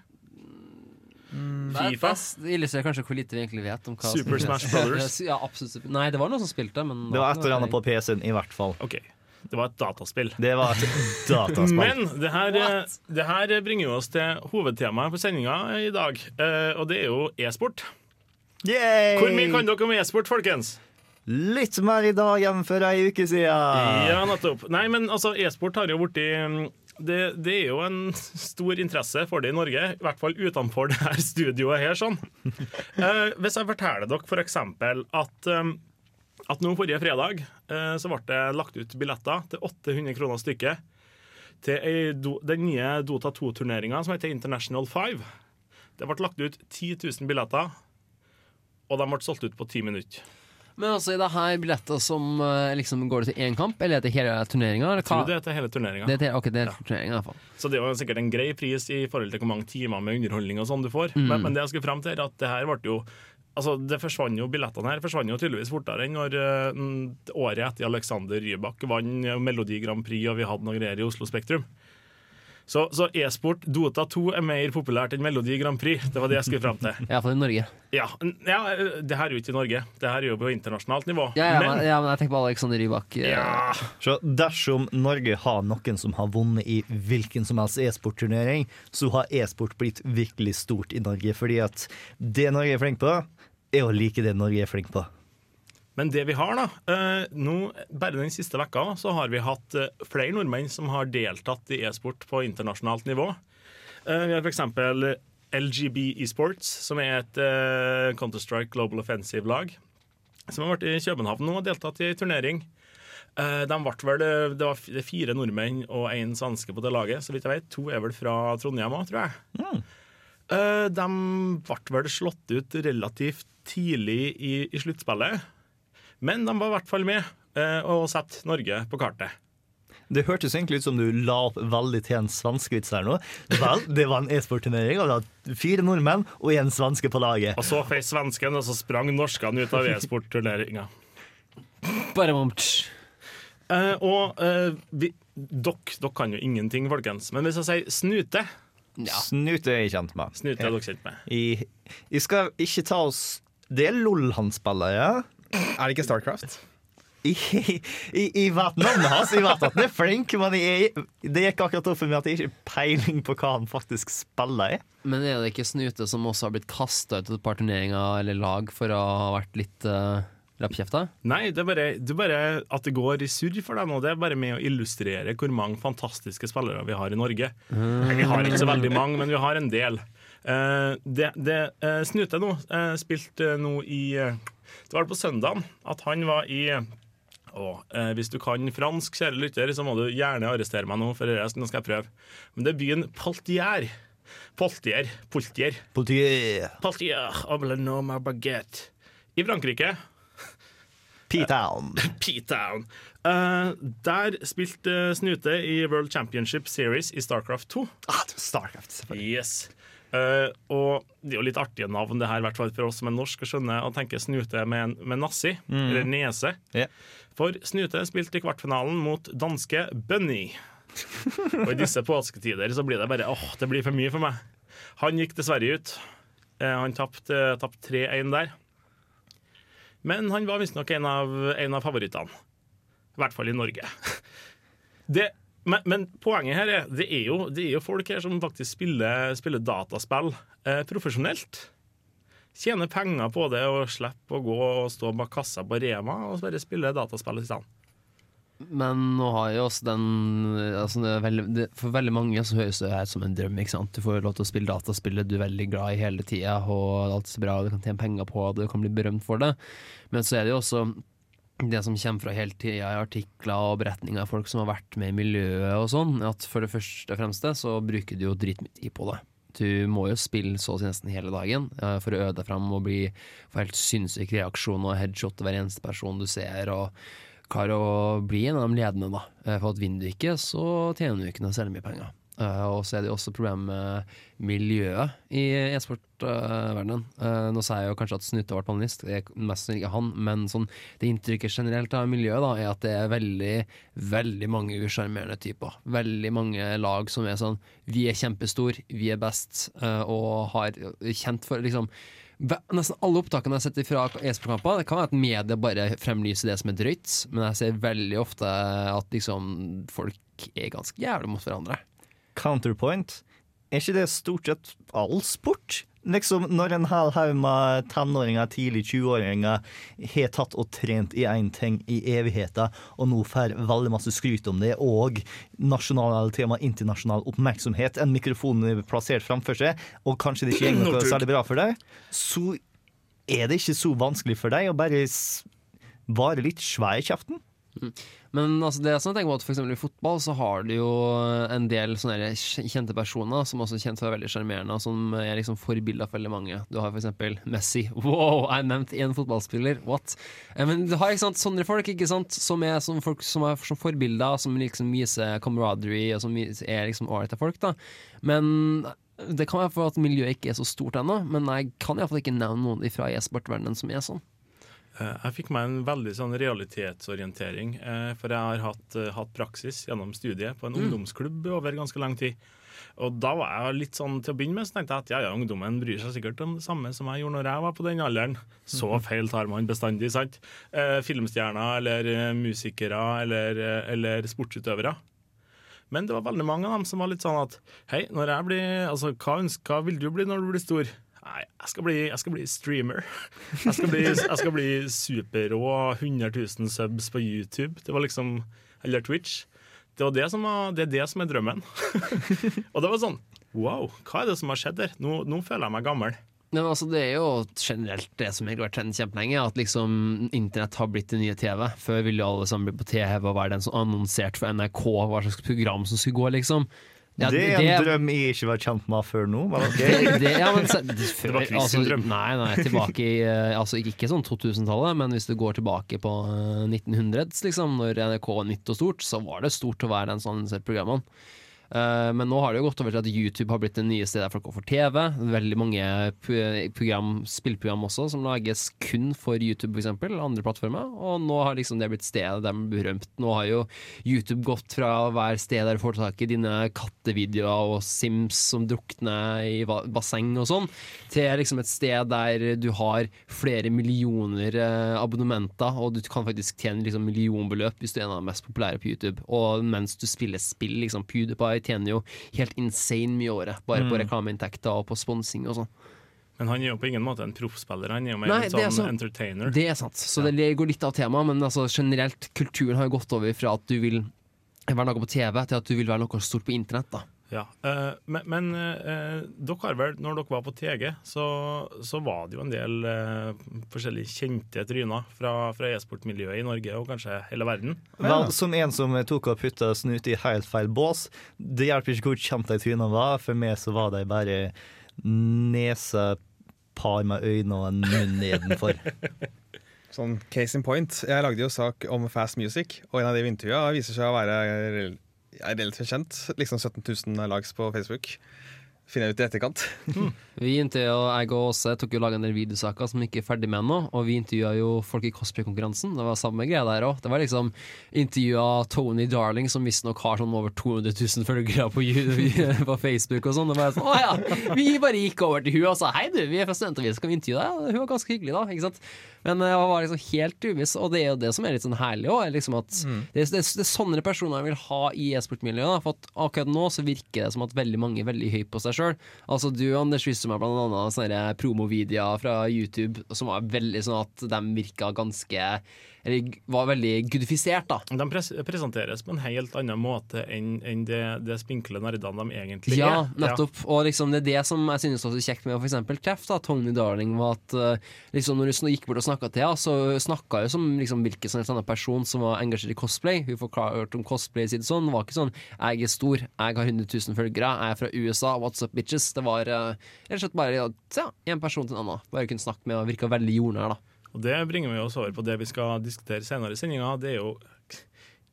Mm, FIFA? Det illustrerer kanskje hvor lite vi egentlig vet om hva Super Smash Brothers? ja, absolutt. Nei, det var noen som spilte, men Det var et eller annet på PC-en, i hvert fall. OK. Det var et dataspill. Det var et dataspill. Men det her, eh, det her bringer oss til hovedtemaet på sendinga i dag, eh, og det er jo e-sport. Hvor mye kan dere om e-sport, folkens? Litt mer i dag enn for ei uke siden. Ja, nettopp. Nei, men altså, e-sport har jo blitt det, det er jo en stor interesse for det i Norge, i hvert fall utenfor det her studioet her. sånn. Eh, hvis jeg forteller dere for eksempel at, eh, at nå forrige fredag eh, så ble det lagt ut billetter til 800 kroner stykket til do, den nye Dota 2-turneringa som heter International 5. Det ble lagt ut 10 000 billetter, og de ble solgt ut på ti minutter. Men altså, er det her billetter som eh, liksom går til én kamp, eller er det hele turneringa? Jeg tror det er til hele turneringa. Det er til, ok, det er turneringa i hvert fall. Så det er jo sikkert en grei pris i forhold til hvor mange timer med underholdning og sånn du får. Mm. Men, men det jeg skulle frem til, er at det her ble jo Altså, det forsvant jo, Billettene her forsvant jo tydeligvis fortere enn når eh, mm, året etter Alexander Rybak vant Melodi Grand Prix og vi hadde noe greier i Oslo Spektrum. Så, så e-sport Dota 2 er mer populært enn Melodi Grand Prix. Det var det jeg skulle frem til. Iallfall i Norge. Ja, ja, Det her er jo ikke i Norge. Det her er jo på internasjonalt nivå. Ja, ja, men, men ja, men jeg tenker på Alexander Rybak. eh, ja, Så dersom Norge har noen som har vunnet i hvilken som helst e-sportturnering, så har e-sport blitt virkelig stort i Norge. Fordi at det Norge er flink på, er å like det Norge er flink på. Men det vi har da, eh, nå, bare den siste vekka så har vi hatt eh, flere nordmenn som har deltatt i e-sport på internasjonalt nivå. Eh, vi har f.eks. LGB Esports, som er et Counter-Strike Global Offensive-lag. Som har vært i København nå og deltatt i en turnering. De ble vel, det var fire nordmenn og én svenske på det laget. så vidt jeg vet. To er vel fra Trondheim òg, tror jeg. Mm. de ble vel slått ut relativt tidlig i, i sluttspillet. Men de var i hvert fall med eh, og satte Norge på kartet. Det hørtes egentlig ut som du la opp veldig til en svenskevits her nå. Vel, det var en e-sportturnering, og det var fire nordmenn og én svenske på laget. Og så feis svensken, og så sprang norskene ut av e-sportturneringa. Bare om. Eh, og eh, vi, dere, dere kan jo ingenting, folkens. Men hvis jeg sier snute Ja. Snute er jeg kjent med. Snute er dere kjent med. Jeg skal ikke ta oss Det er LOL han spiller, ja? Er det ikke Starcraft? Vet navnet hans, i vet at han er flink, men jeg, det gikk akkurat opp for meg at jeg ikke har peiling på hva han faktisk spiller i. Men er det ikke Snute som også har blitt kasta ut av et par turneringer eller lag for å ha vært litt uh, rappkjefta? Nei, det er, bare, det er bare at det går i surr for deg nå. det er bare med å illustrere hvor mange fantastiske spillere vi har i Norge. Mm. vi har ikke så veldig mange, men vi har en del. Eh, det, det eh, Snute nå uh, spilte nå i eh, Det var på søndagen at han var i og, eh, hvis du kan fransk, kjære lytter, så må du gjerne arrestere meg nå, for det nå skal jeg prøve. Men det er byen Poltier. Poltier. Poltier. Poltier. Oblenoma baguette. I Frankrike. P-Town. P-Town. Uh, der spilte Snute i World Championship Series i Starcraft 2. Ah, Starcraft, selvfølgelig. Yes. Eh, og det er jo litt artige navn, det her, i hvert fall for oss som er norsk og skjønner å tenke Snute med, med Nassi, eller nese. Yeah. For Snute spilte i kvartfinalen mot danske Bunny. og i disse påsketider så blir det bare åh, det blir for mye for meg. Han gikk dessverre ut. Uh, han tapte tapt 3-1 der. Men han var visstnok en, av- en av favorittene. I hvert fall i Norge. Det, men, men poenget her er det er, jo, det er jo folk her som faktisk spiller, spiller dataspill eh, profesjonelt. Tjener penger på det og slipper å gå og stå bak kassa på Rema og bare spille dataspill i stedet. Men nå har jo også den altså veldig, det, For veldig mange så høres det her som en drøm. ikke sant? Du får lov til å spille dataspillet du er veldig glad i hele tida, og alt er bra, du kan tjene penger på det, du kan bli berømt for det. Men så er det jo også det som kommer fra hele tida i artikler og beretninger av folk som har vært med i miljøet og sånn, at for det første og fremste så bruker du jo dritmye tid på det. Du må jo spille så å si nesten hele dagen eh, for å øde deg fram og bli, få helt sinnssyk reaksjon og headshot hver eneste person du ser. og klare å bli en av de ledende, da. Eh, For at vinner du ikke, så tjener du ikke noe særlig mye penger. Eh, og så er det jo også problem med miljøet i e-sportverdenen. Uh, nå sier jeg jo kanskje at Snute ble panelist, det er mest ikke han, men sånn, det inntrykket generelt av miljøet da, er at det er veldig, veldig mange usjarmerende typer. Veldig mange lag som er sånn Vi er kjempestor, vi er best, eh, og har kjent for liksom Nesten alle opptakene jeg har sett fra e-sportkamper, det kan være at media bare fremlyser det som er drøyt, men jeg ser veldig ofte at liksom folk er ganske jævlig mot hverandre. Counterpoint. Er ikke det stort sett all sport? Liksom Når en hel haug med tenåringer, tidlig 20-åringer har tatt og trent i én ting i evigheter, og nå får veldig masse skryt om det, og nasjonal tema internasjonal oppmerksomhet, en mikrofon plassert framfor seg, og kanskje det ikke går noe særlig bra for deg, så er det ikke så vanskelig for deg å bare være litt svær i kjeften. Men altså, det er sånn at jeg tenker på at for eksempel i fotball så har du jo en del sånne kjente personer som også er kjent for å være veldig sjarmerende, som er liksom forbilder for veldig mange. Du har eksempel Messi. Wow, jeg nevnte én fotballspiller, what? Eh, Men du har ikke sant, sånne folk ikke sant, som er som folk som er som forbilder, som liksom viser camaraderie, og som er liksom ålreite folk, da. Men det kan være for at miljøet ikke er så stort ennå, men jeg kan iallfall ikke nevne noen fra e-sportverdenen som er sånn. Eh, Jeg fikk meg en veldig sånn realitetsorientering, eh, for jeg har hatt, eh, hatt praksis gjennom studiet på en ungdomsklubb over ganske lang tid. Og da var jeg litt sånn til å begynne med, så tenkte jeg at ja, ja, ungdommen bryr seg sikkert om det samme som jeg gjorde når jeg var på den alderen. Så feil tar man bestandig, sant? Eh, filmstjerner eller musikere eller, eller sportsutøvere. Men det var veldig mange av dem som var litt sånn at hei, når jeg blir, altså, hva, ønsker, hva vil du bli når du blir stor? Nei, jeg skal bli, jeg skal bli streamer. Jeg skal bli, jeg skal bli superrå 100 000 subs på YouTube. Det var liksom, Eller Twitch. Det, det, var, det er det som er drømmen. Og det var sånn Wow, hva er det som har skjedd her? Nå, nå føler jeg meg gammel. Men altså, det er jo generelt det som har vært trenden kjempelenge, at liksom internett har blitt det nye TV. Før ville jo alle sammen bli på TV og være den som annonserte for NRK hva slags program som skulle gå, liksom. Ja, det er en drøm jeg ikke var kjent med før nå. Men ok. det, det, ja, men, så, det, før, var Chris altså, sin drøm. Nei, nei, tilbake i eh, altså, Ikke sånn 2000-tallet, men hvis du går tilbake på eh, 1900s, liksom, når NRK var nytt og stort, så var det stort å være den sånn. Eh, men nå har det jo gått over til at YouTube har blitt det nye stedet folk går for TV. Veldig mange program, spillprogram også som lages kun for YouTube, f.eks., andre plattformer. Og nå har liksom det blitt stedet man blir berømt. Nå har jo YouTube gått fra være sted der du får tak i dine kattevideoer og Sims som drukner i basseng og sånn, til liksom et sted der du har flere millioner eh, abonnementer, og du kan faktisk tjene liksom millionbeløp hvis du er en av de mest populære på YouTube. Og mens du spiller spill, liksom PewDiePie tjener jo helt insane mye i året, bare på reklameinntekter og på sponsing og sånn. Men han er jo på ingen måte en proffspiller. Han er jo mer Nei, en sånn så, entertainer. Det er sant. Så det går litt av temaet, men altså, generelt, kulturen har jo gått over fra at du vil være noe på TV, til at du vil være noe stort på internett. da Ja, eh, men, men eh, dere har vel, når dere var på TG, så, så var det jo en del eh, forskjellige kjente tryner fra, fra e-sportmiljøet i Norge og kanskje hele verden. Vel, som en som tok og putta snut i helt feil bås. Det hjelper ikke hvor kjent de trynene var. For meg så var de bare nesepar med øyne og en munn nedenfor. Sånn case in point. Jeg lagde jo sak om fast music, og en av de intervjua viser seg å være rel- er relativt kjent. Liksom 17 000 likes på Facebook. Finner jeg ut i etterkant. Vi intervjua, jeg og Åse tok jo laga en del videosaker som vi ikke er ferdig med ennå, og vi intervjua jo folk i cosplay-konkurransen. Det var samme greia der òg. Det var liksom intervjua Tony Darling, som visstnok har sånn over 200 000 følgere på, på Facebook og sånn. Det var sånn, å ja, Vi bare gikk over til hun og sa hei du, vi er fra Studentavisen, kan vi intervjue deg? Hun var ganske hyggelig da, ikke sant. Men jeg var liksom helt uviss, og det er jo det som er litt sånn herlig òg. Liksom at det, det, det er sånne personer jeg vil ha i e-sportmiljøet. For at akkurat nå så virker det som at veldig mange er veldig høy på seg sjøl. Altså, du Anders viste meg blant annet sånne promovideoer fra YouTube som var veldig sånn at de virka ganske Eller var veldig gudifisert, da. De pres presenteres på en helt annen måte enn enn det, det spinkle nerdene de egentlig Ja, er. nettopp. Og liksom det er det som jeg synes også er kjekt med eksempel Treff, da, Tony Darling, var at eh, liksom når du gikk bort og snakka til henne, så snakka hun som liksom hvilken som helst annen person som var engasjert i cosplay. Hun forklarte om cosplay sitt sånn. Det var ikke sånn 'jeg er stor, jeg har 100 000 følgere, jeg er fra USA, what's up, bitches'. Det var eh, rett og slett bare ja, en person til en annen. Bare kunne snakke med og virka veldig jordnær, da. Og Det bringer vi oss over på det vi skal diskutere senere i sendinga. Det er jo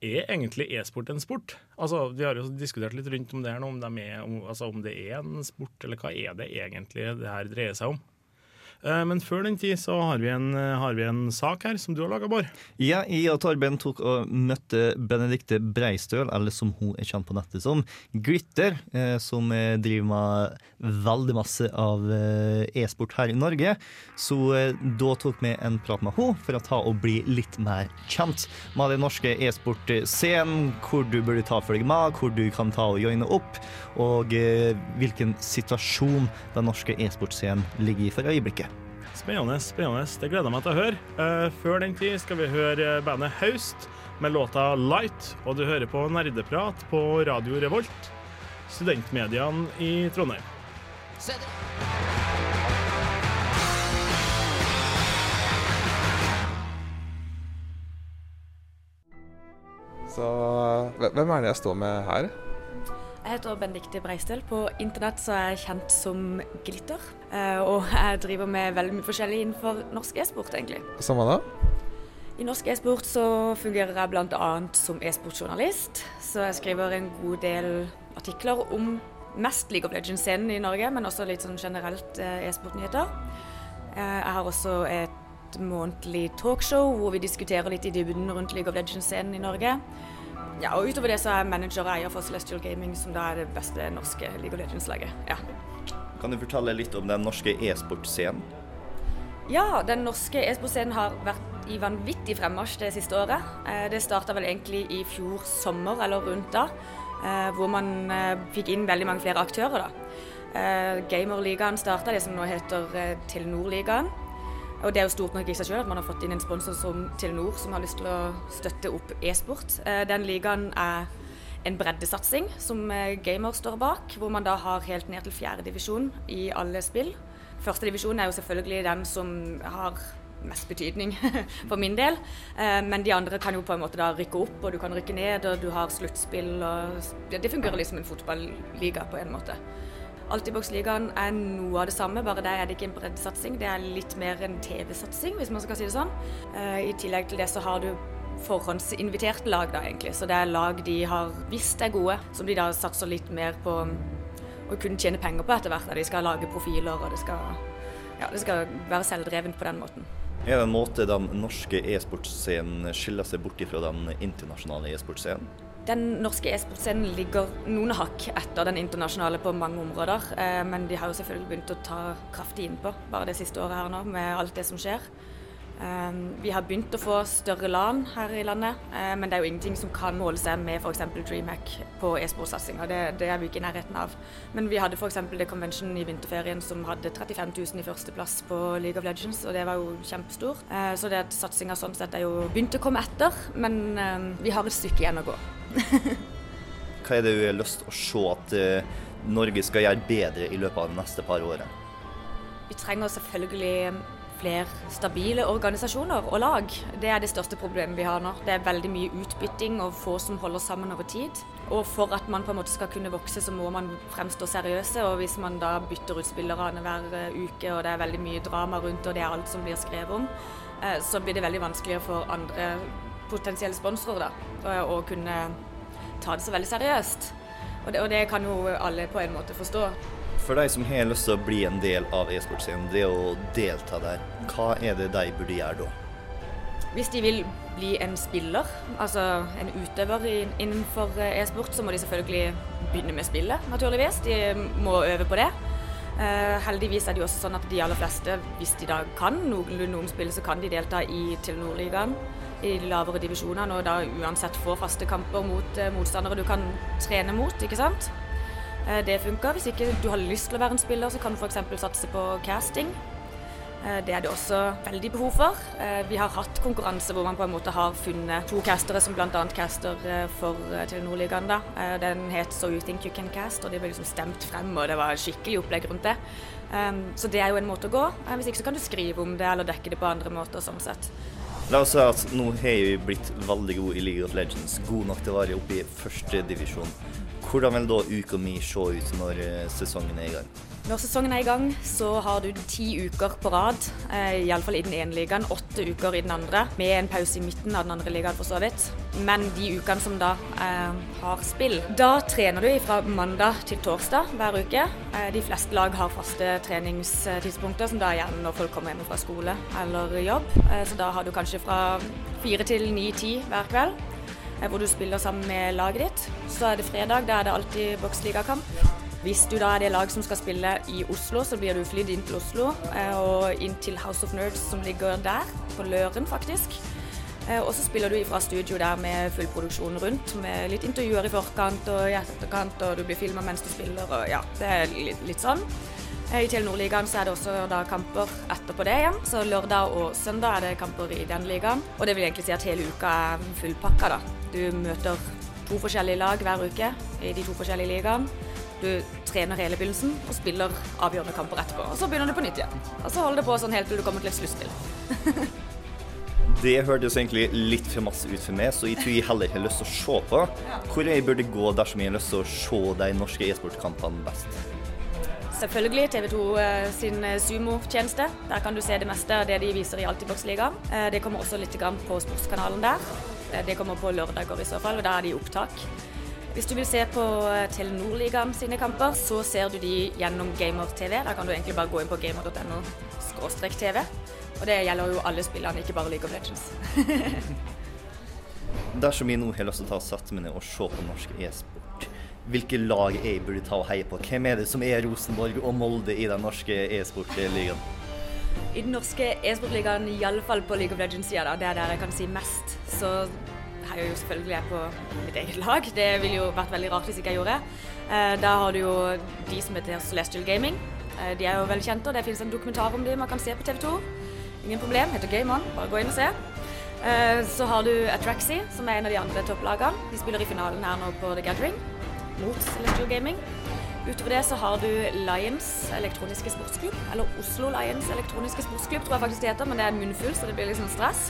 Er egentlig e-sport en sport? Altså, Vi har jo diskutert litt rundt om det her nå, om, de er, om, altså, om det er en sport, eller hva er det egentlig det her dreier seg om? Eh, Men før den tid så har vi en, eh, har vi en sak her som du har laga, Bård. Ja, jeg og Torben tok og møtte Benedikte Breistøl, eller som hun er kjent på nettet som, Glitter, eh, som driver med veldig masse av e-sport her i Norge. Så da tok vi en prat med henne for å ta og bli litt mer kjent med den norske e-sportscenen, hvor du burde ta følge med, hvor du kan ta og joine opp, og hvilken situasjon den norske e-sportscenen ligger i for øyeblikket. Spennende. spennende. Det gleder jeg meg til å høre. Uh, før den tid skal vi høre bandet Haust med låta 'Light', og du hører på Nerdeprat på Radio Revolt, studentmediene i Trondheim. Så hvem er det jeg står med her? Jeg heter Benedicte Breistøl. På internett så er jeg kjent som Glitter. Eh, Og jeg driver med veldig mye forskjellig innenfor norsk e-sport, egentlig. Samme da? I norsk e-sport så fungerer jeg bl.a. som e-sportjournalist. Så jeg skriver en god del artikler om mest League of Legends-scenen i Norge, men også litt sånn generelt eh, e-sportnyheter. Eh, Jeg har også et månedlig talkshow hvor vi diskuterer litt i dybden rundt League of Legends-scenen i Norge. Ja, og utover det så er jeg manager og eier for Celestial Gaming, som da er det beste norske League of Legends-laget. Ja. Kan du fortelle litt om den norske e-sportscenen? Ja, den norske e-sportscenen har vært i vanvittig fremmarsj det siste året. Eh, Det starta vel egentlig i fjor sommer, eller rundt da, eh, hvor man eh, fikk inn veldig mange flere aktører. da. Gamerligaen starta, det som nå heter Telenor-ligaen. Og det er jo stort nok i seg selv at man har fått inn en sponsor som Telenor, som har lyst til å støtte opp e-sport. Den ligaen er en breddesatsing som eh, Gamer står bak, hvor man da har helt ned til fjerdedivisjon i alle spill. Første divisjon er jo selvfølgelig den som har mest betydning for min del. Eh, Men de andre kan jo på en måte da rykke opp, og du kan rykke ned, og du har sluttspill. og Det det fungerer liksom en fotballiga på en måte. Altibox-ligaen er noe av det samme, bare der er det ikke en breddesatsing. Det er litt mer en TV-satsing, hvis man skal si det sånn. Eh, I tillegg til det så har du forhåndsinviterte lag, da egentlig. Så det er lag de har visst er gode, som de da satser litt mer på å kunne tjene penger på etter hvert. Da de skal lage profiler, og det skal, ja, det skal være selvdrevent på den måten. Er det en måte den norske e-sportscenen skiller seg bort fra den internasjonale e-sportscenen? Den norske e-sportscenen ligger noen hakk etter den internasjonale på mange områder. Eh, men de har jo selvfølgelig begynt å ta kraftig innpå bare det siste året her nå, med alt det som skjer. Eh, vi har begynt å få større LAN her i landet, eh, men det er jo ingenting som kan måle seg med f.eks. DreamHack på e-sportsatsinga. Det, det er vi ikke i nærheten av. Men vi hadde f.eks. det convention i vinterferien som hadde 35 000 i førsteplass på League of Legends, og det var jo kjempestor. Eh, så det at satsinga sånn sett er jo begynt å komme etter, men eh, vi har et stykke igjen å gå. Hva er det du har lyst til å se at eh, Norge skal gjøre bedre i løpet av de neste par årene? Vi trenger selvfølgelig flere stabile organisasjoner og lag. Det er det største problemet vi har nå. Det er veldig mye utbytting og få som holder sammen over tid. Og for at man på en måte skal kunne vokse, så må man fremstå seriøse. Og hvis man da bytter ut spillere annenhver eh, uke, og det er veldig mye drama rundt, og det er alt som blir skrevet om, eh, så blir det veldig vanskeligere for andre potensielle sponsorer da, å- å kunne ta det så veldig seriøst. Og det, og det kan jo alle på en måte forstå. For de som har lyst til å bli en del av e-sportscenen, det å delta der, hva er det de burde gjøre da? Hvis de vil bli en spiller, altså en utøver innenfor eh, e-sport, så må de selvfølgelig begynne med spillet, naturligvis. De må øve på det. Eh, heldigvis er det jo også sånn at de aller fleste, hvis de da kan noenlunde noen spill, så kan de delta i Telenor-ligaen i de lavere divisjonene, og da uansett få faste kamper mot eh, motstandere du kan trene mot, ikke sant? Eh, Det funker. Hvis ikke du har lyst til å være en spiller, så kan du f.eks. satse på casting. Eh, Det er det også veldig behov for. Eh, Vi har hatt konkurranse hvor man på en måte har funnet to castere som bl.a. caster for Telenor-ligaen. Den het So You Think You Can Cast, og de ble liksom stemt frem, og det var skikkelig opplegg rundt det. Um, Så det er jo en måte å gå. Hvis ikke så kan du skrive om det eller dekke det på andre måter. sånn sett. La oss si at nå har vi blitt veldig gode i League of Legends, god nok til å være oppe i første divisjon. Hvordan vil da uka mi se ut når eh, sesongen er i gang? Når sesongen er i gang, så har du ti uker på rad, eh, iallfall i den ene ligaen, åtte uker i den andre, med en pause i midten av den andre ligaen for så vidt. Men de ukene som da eh, har spill, da trener du fra mandag til torsdag hver uke. Eh, de fleste lag har faste treningstidspunkter, som da er gjerne når folk kommer hjem fra skole eller jobb. Så da har du kanskje fra fire til ni-ti hver kveld hvor du spiller sammen med laget ditt. Så er det fredag, da er det alltid boksligakamp. Hvis du da er det lag som skal spille i Oslo, så blir du flydd inn til Oslo eh, og inn til House of Nerds som ligger der, på Løren faktisk. Eh, Og så spiller du ifra studio der med full produksjon rundt, med litt intervjuer i forkant og i etterkant, og du blir filma mens du spiller, og ja, det er litt, litt sånn. I Telenor-ligaen er det også da kamper etterpå det igjen, så lørdag og søndag er det kamper i den ligaen. Og det vil egentlig si at hele uka er fullpakka, da. Du møter to forskjellige lag hver uke i de to forskjellige ligaene. Du trener hele begynnelsen og spiller avgjørende kamper etterpå. Og så begynner du på nytt igjen. Og så holder det på sånn helt til du kommer til et sluttspill. Det hørtes egentlig litt for masse ut for meg, så jeg tror jeg heller har lyst til å se på. Hvor jeg burde gå dersom jeg har lyst til å se de norske e-sportkampene best? Selvfølgelig TV 2 eh, sin eh, Sumo-tjeneste. Der kan du se det meste av det de viser i Altibox-ligaen. Eh, Det kommer også litt på sportskanalen der. Det kommer på lørdager i så fall, og da er de i opptak. Hvis du vil se på Telenor-ligaen sine kamper, så ser du de gjennom Gamer-TV. Da kan du egentlig bare gå inn på gamer.no TV. Og det gjelder jo alle spillene, ikke bare League of Legends. Dersom jeg nå har lyst til å ta og sette meg ned og se på norsk e-sport, hvilke lag jeg burde ta og heie på? Hvem er det som er Rosenborg og Molde i den norske e-sportligaen? I den norske e-sportligaen, iallfall på League of Legends-sida, det er der jeg kan si mest, så heier jo selvfølgelig på mitt eget lag. Det ville jo vært veldig rart hvis ikke jeg gjorde. Eh, Da har du jo de som heter Celestial Gaming. Eh, De er jo veldig kjente, og det finnes en dokumentar om dem man kan se på TV 2. Ingen problem, heter Game On, bare gå inn og se. Eh, Så har du Atraxi, som er en av de andre topplagene. De spiller i finalen her nå på The Gathering mot Celestial Gaming. Utover det så har du Lions elektroniske sportsklubb, eller Oslo Lions elektroniske sportsklubb, tror jeg faktisk det heter, men det er en munnfull, så det blir liksom stress.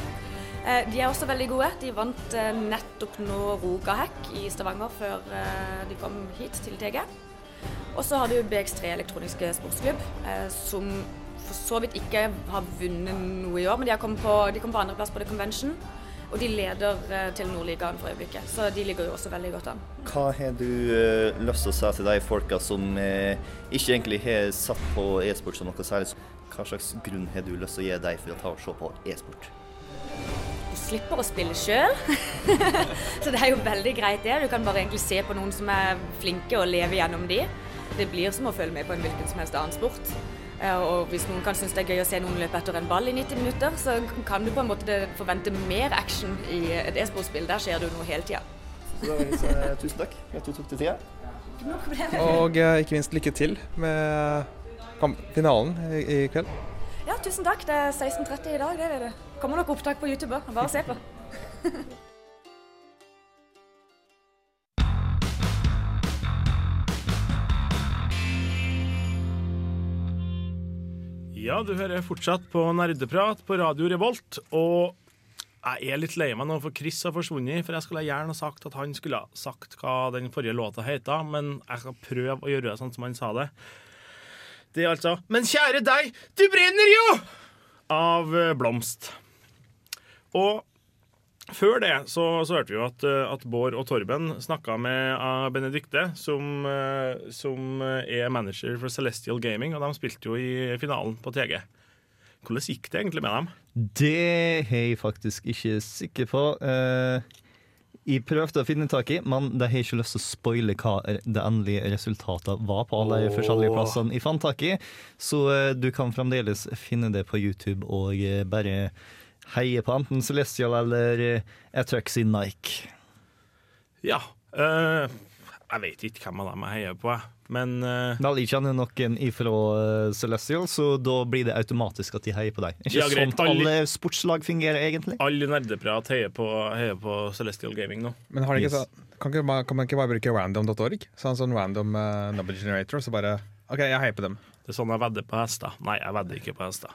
Eh, De er også veldig gode. De vant eh, nettopp nå Rogahack i Stavanger før eh, de kom hit til TG. Og så har du BX3 elektroniske sportsklubb, som for så vidt ikke har vunnet noe i år, men de, kommet på, de kom på andreplass på The Convention. Og de leder til Telenor-ligaen for øyeblikket, så de ligger jo også veldig godt an. Hva har du eh, lyst til å si til de folka som eh, ikke egentlig har satt på e-sport som noe særlig? Hva slags grunn har du lyst til å gi dem for å ta og se på e-sport? Du slipper å spille sjøl, så det er jo veldig greit det. Du kan bare egentlig se på noen som er flinke og leve gjennom de. Det blir som å følge med på en hvilken som helst annen sport. Og hvis noen kan synes det er gøy å se noen løpe etter en ball i 90 minutter, så kan du på en måte forvente mer action i et e-sportspill. Der skjer det jo noe hele tida. Eh, tusen takk for at du tok deg tida. Og eh, ikke minst lykke til med finalen i, i kveld. Ja, tusen takk. Det er 16.30 i dag, det er det. Kommer nok opptak på YouTube òg. Bare se på. Ja, du hører fortsatt på Nerdeprat på Radio Revolt. Og jeg er litt lei meg nå, for Chris har forsvunnet. For jeg skulle gjerne sagt at han skulle ha sagt hva den forrige låta heter, men jeg skal prøve å gjøre det sånn som han sa det. Det er altså Men kjære deg, du brenner jo! Av eh, Blomst. Og før det så, så hørte vi jo at, eh, at Bård og Torben snakka med uh, Benedicte, som, eh, som er manager for Celestial Gaming, og de spilte jo i finalen på TG. Hvordan gikk det egentlig med dem? Det er jeg faktisk ikke sikker på. Jeg prøvde å finne tak i, men de har ikke lyst til å spoile hva det endelige resultatet var på alle de forskjellige plassene jeg fant tak i. Så du kan fremdeles finne det på YouTube og bare heie på enten Celestial eller uh, Atrax i Nike. Ja. Uh, Jeg vet ikke hvem av dem jeg heier på, jeg. men liker han jo noen ifra eh, Celestial, så da blir det automatisk at de heier på deg. Ikke Ja, greit. sånn alle sportslag fungerer, egentlig? alle nerdeprat heier på, heier på Celestial Gaming nå. Men har de ikke Yes. så, kan, ikke, man- kan man ikke bare bruke random.org? Sånn, sånn random uh, number generator, så bare OK, jeg heier på dem. Det er sånn jeg vedder på hester. Nei, jeg vedder ikke på hester.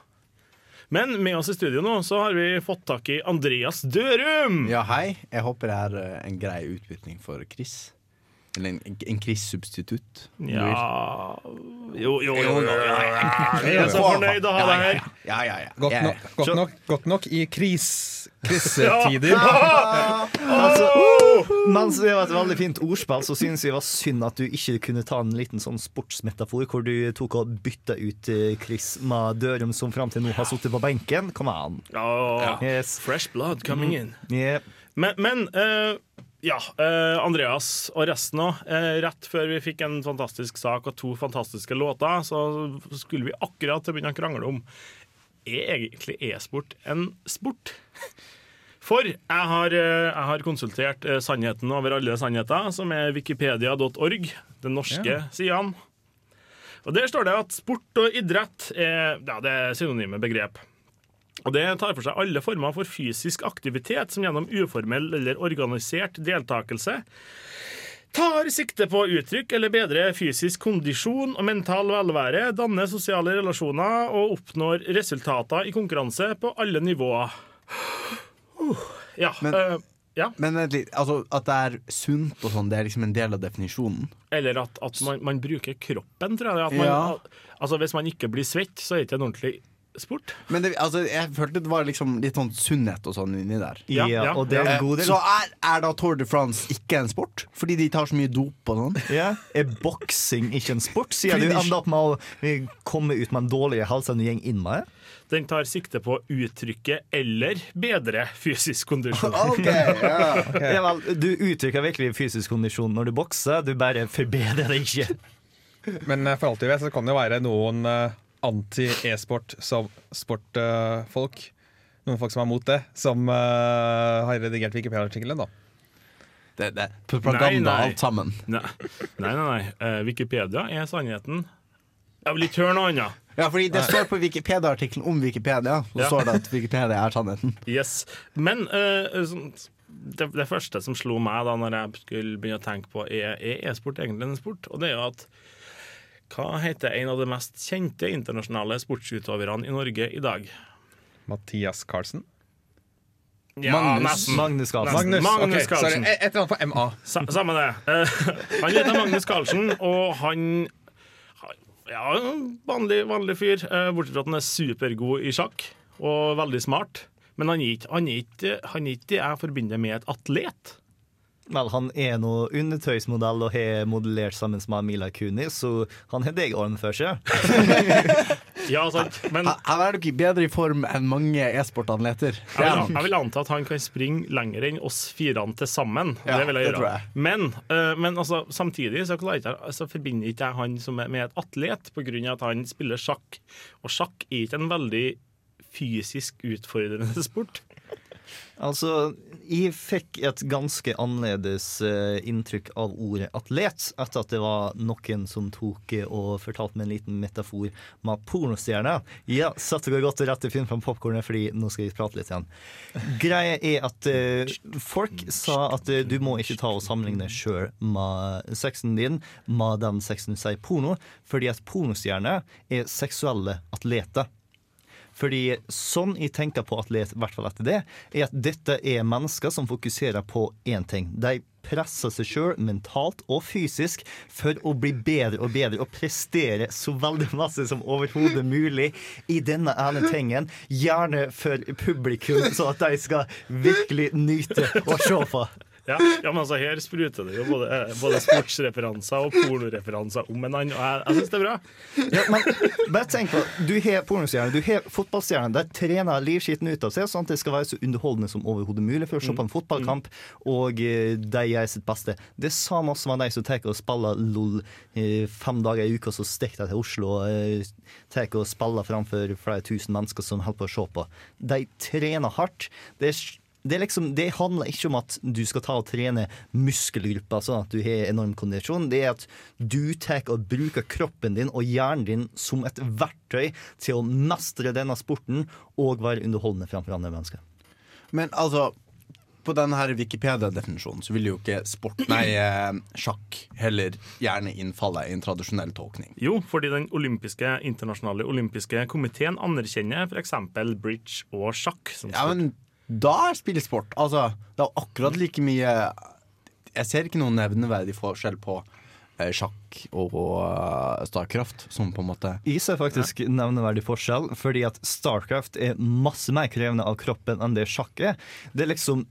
Men med oss i studio nå så har vi fått tak i Andreas Dørum. Ja, hei. Jeg håper det er eh, en grei utbytning for Chris. Eller en, en Chris-substitutt. Ja Jo, jo, jo. Jeg er så fornøyd å ha deg her. Ja, ja, ja. Godt, nok, godt, nok, godt nok i kris, krisetider. Altså, mens det var et veldig fint ordspill, så synes jeg det var synd at du ikke kunne ta en liten sånn sportsmetafor hvor du tok og bytta ut eh, Chris med Dørum, som fram til nå har sittet på benken. Kom an. Ja. Yes. Fresh blood coming in. Yeah. Men, men eh, ja, eh, Andreas og resten òg. rett før vi fikk en fantastisk sak og to fantastiske låter, så skulle vi akkurat begynne å krangle om er egentlig e-sport en sport. For jeg har, eh, jeg har konsultert eh, sannheten over alle sannheter, som er wikipedia.org, den norske Ja. sidene. Og Der står det at sport og idrett er, ja, det er synonyme begrep. Og Det tar for seg alle former for fysisk aktivitet som gjennom uformell eller organisert deltakelse tar sikte på uttrykk eller bedre fysisk kondisjon og mental velvære, danne sosiale relasjoner og oppnår resultater i konkurranse på alle nivåer. Uh, ja, Men- uh, ja. Men altså, at det er sunt og sånn, det er liksom en del av definisjonen. Eller at, at man, man bruker kroppen, tror jeg. Man, Ja. Altså Hvis man ikke blir svett, så er det ikke en ordentlig sport. Men det, altså, jeg følte det var liksom litt sånn sunnhet og sånn inni der. Ja, Ja, og det er Eh, en god del. Så er, er da Tour de France ikke en sport? Fordi de tar så mye dop og sånn? Ja. Er boksing ikke en sport? Sier du de- ender opp med å eh, komme ut med en dårlig hals enn du går inn med. Den tar sikte på å uttrykke eller bedre fysisk kondisjon. okay, yeah, okay. Ja, vel, du uttrykker virkelig fysisk kondisjon når du bokser, du bare forbedrer det ikke. Men eh, for alt vi vet, så kan det jo være noen eh, anti-e-sport-sportfolk. noen folk som er mot det, som uh, har redigert Wikipedia-artikkelen. da Det, det propaganda, Nei, nei. alt sammen. Nei, nei, nei. nei. Eh, Wikipedia er sannheten. Jeg vil ikke høre noe annet. Ja, fordi det står på Wikipedia-artikkelen om Wikipedia, så Ja. står det at Wikipedia er sannheten. Yes. Men eh, sånn- det, det første som slo meg da når jeg skulle begynne å tenke på er er e-sport egentlig en sport, og det er jo at hva heter en av de mest kjente internasjonale sportsutøverne i Norge i dag? Mathias Carlsen. Ja, Magnus. Magnus Carlsen. Magnus, Magnus okay, Carlsen. Sorry, et eller annet på MA. Sa, samme det. Eh, han heter Magnus Carlsen, og han Ja, vanlig, vanlig fyr. eh, bortsett fra at han er supergod i sjakk og veldig smart. Men han er han er ikke, han er ikke det jeg forbinder med et atlet. Vel, han er noe undertøysmodell og har modellert sammen med Mila Kunis, så han har deg arm for seg. Ja, sant. Men Her her er nok ikke bedre i form enn mange e-sportatleter. Jeg vil, jeg vil anta at han kan springe lenger enn oss fire til sammen. Ja, det vil jeg det gjøre. tror jeg. Men, uh, men altså, samtidig så, jeg, ikke- så forbinder ikke jeg han som er med et atlet, av at han spiller sjakk. Og sjakk er ikke en veldig fysisk utfordrende sport. Altså, jeg fikk et ganske annerledes eh, inntrykk av ordet atlet etter at det var noen som tok eh, og fortalte med en liten metafor med pornostjerne. Ja, satte det godt til rette, finn fram popkornet, fordi nå skal vi prate litt igjen. Greia er at eh, folk sa at du må ikke ta og sammenligne sjøl med sexen din med den sexen du sier porno, fordi at pornostjerner er seksuelle atleter. Fordi sånn jeg tenker på atlet, i hvert fall etter det, er at dette er mennesker som fokuserer på én ting. De presser seg sjøl mentalt og fysisk for å bli bedre og bedre og prestere så veldig masse som overhodet mulig i denne ene tingen. Gjerne for publikum, så at de skal virkelig nyte å se på. Ja, ja, men altså Her spruter det jo både, eh, både sportsreferanser og pornoreferanser om en annen. Og jeg, jeg syns det er bra. Ja, men bare tenk på, Du har pornostjerner, du har fotballstjerner. De trener livskiten ut av seg, sånn at det skal være så underholdende som overhodet mulig for å se på en fotballkamp, og eh, de gjør sitt beste. Det samme som de som tar og spiller LOL eh, fem dager i uka, så stikker de til Oslo og tar og spiller framfor flere tusen mennesker som holder på å se på. De trener hardt. Det er det, liksom, det handler ikke om at du skal ta og trene muskelgrupper sånn at du har enorm kondisjon. Det er at du tar og bruker kroppen din og hjernen din som et verktøy til å mestre denne sporten og være underholdende framfor andre mennesker. Men altså på denne Wikipedia-definisjonen så vil jo ikke sport, nei, eh, sjakk heller gjerne innfalle i en tradisjonell tolkning. Jo, fordi den olympiske, internasjonale olympiske komiteen anerkjenner f.eks. bridge og sjakk. Som Ja, men da er spill sport. Altså, det er akkurat like mye Jeg ser ikke noen nevneverdig forskjell på eh, sjakk og eh, Starcraft, som på en måte Jeg ser faktisk nevneverdig forskjell, fordi at Starcraft er masse mer krevende av kroppen enn det sjakk er. Det er liksom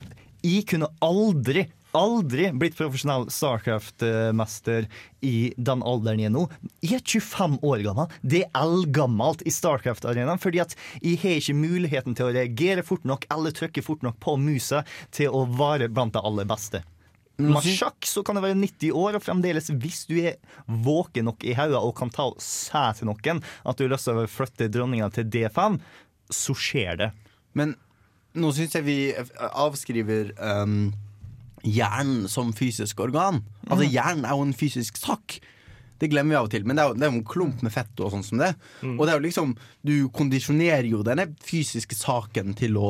Jeg kunne aldri Aldri blitt profesjonell Starcraft-mester i den alderen jeg er nå. Jeg er 25 år gammel. Det er eldgammelt i Starcraft-arenaen. Fordi at jeg har ikke muligheten til å reagere fort nok eller trykke fort nok på musa til å være blant de aller beste. Med sjakk så kan det være 90 år, og fremdeles, hvis du er våken nok i hodet og kan ta og se til noen at du har lyst til å flytte dronninga til D5, så skjer det. Men nå syns jeg vi avskriver um, hjernen som fysisk organ. Altså Hjernen er jo en fysisk sak. Det glemmer vi av og til, men det er jo, det er jo en klump med fett og sånn som det. Og det er jo liksom Du kondisjonerer jo denne fysiske saken til å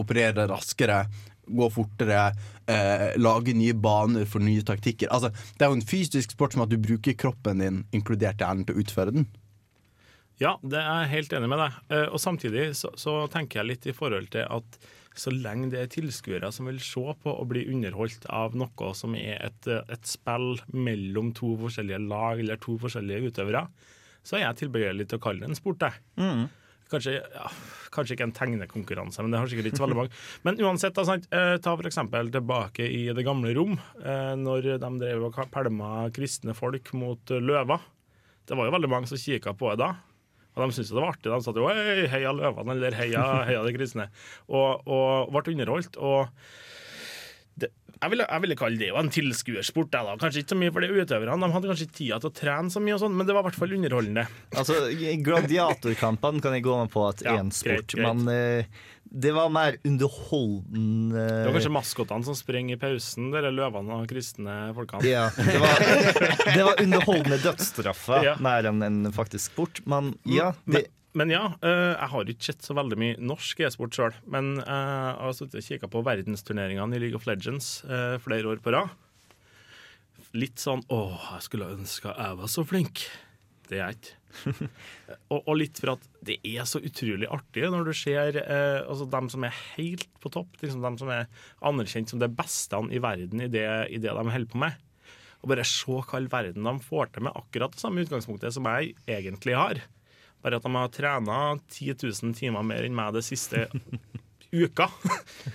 operere raskere, gå fortere, eh, lage nye baner for nye taktikker. Altså, det er jo en fysisk sport som at du bruker kroppen din, inkludert hjernen, til å utføre den. Ja, det er jeg helt enig med deg. Eh, Og samtidig så, så tenker jeg litt i forhold til at så lenge det er tilskuere som vil se på og bli underholdt av noe som er et, et spill mellom to forskjellige lag eller to forskjellige utøvere, så er jeg tilbøyelig til å kalle det en sport, jeg. Kanskje, ja, kanskje ikke en tegnekonkurranse, men det har sikkert ikke så veldig mange. Men uansett, da, sant? Eh, ta for eksempel tilbake i det gamle Rom, eh, når de drev og pælma kristne folk mot eh, løver. Det var jo veldig mange som kikka på det da. Og de syntes det var artig. De satt jo «Hei, heia løvene, eller heia, heia de kristne. Og, og ble underholdt. Og det, jeg, ville, jeg ville kalle det jo en tilskuersport. Da. Kanskje ikke så mye for de utøverne. De hadde kanskje ikke tida til å trene så mye, og sånt, men det var i hvert fall underholdende. Altså, Gladiatorkampene kan jeg gå med på at er Ja, en sport, greit, greit. men eh, det var mer underholdende Det var kanskje maskotene som springer i pausen, dere løvene og kristne folkene. Ja, det var, det var underholdende dødsstraffer Ja. mer enn en faktisk sport. Men ja, det, men ja, eh, jeg har ikke sett så veldig mye norsk e-sport sjøl. Men eh, jeg har sittet og kikka på verdensturneringene i League of Legends eh, flere år på rad. Litt sånn åh, jeg skulle ønske jeg var så flink. Det er ikke. og, og litt for at det er så utrolig artig når du ser eh, altså dem som er helt på topp, liksom dem som er anerkjent som det beste i verden i det, i det de holder på med. Og bare se hva all verden de får til med akkurat det samme utgangspunktet som jeg egentlig har. Bare at de har trena 10 000 timer mer enn meg det siste uka.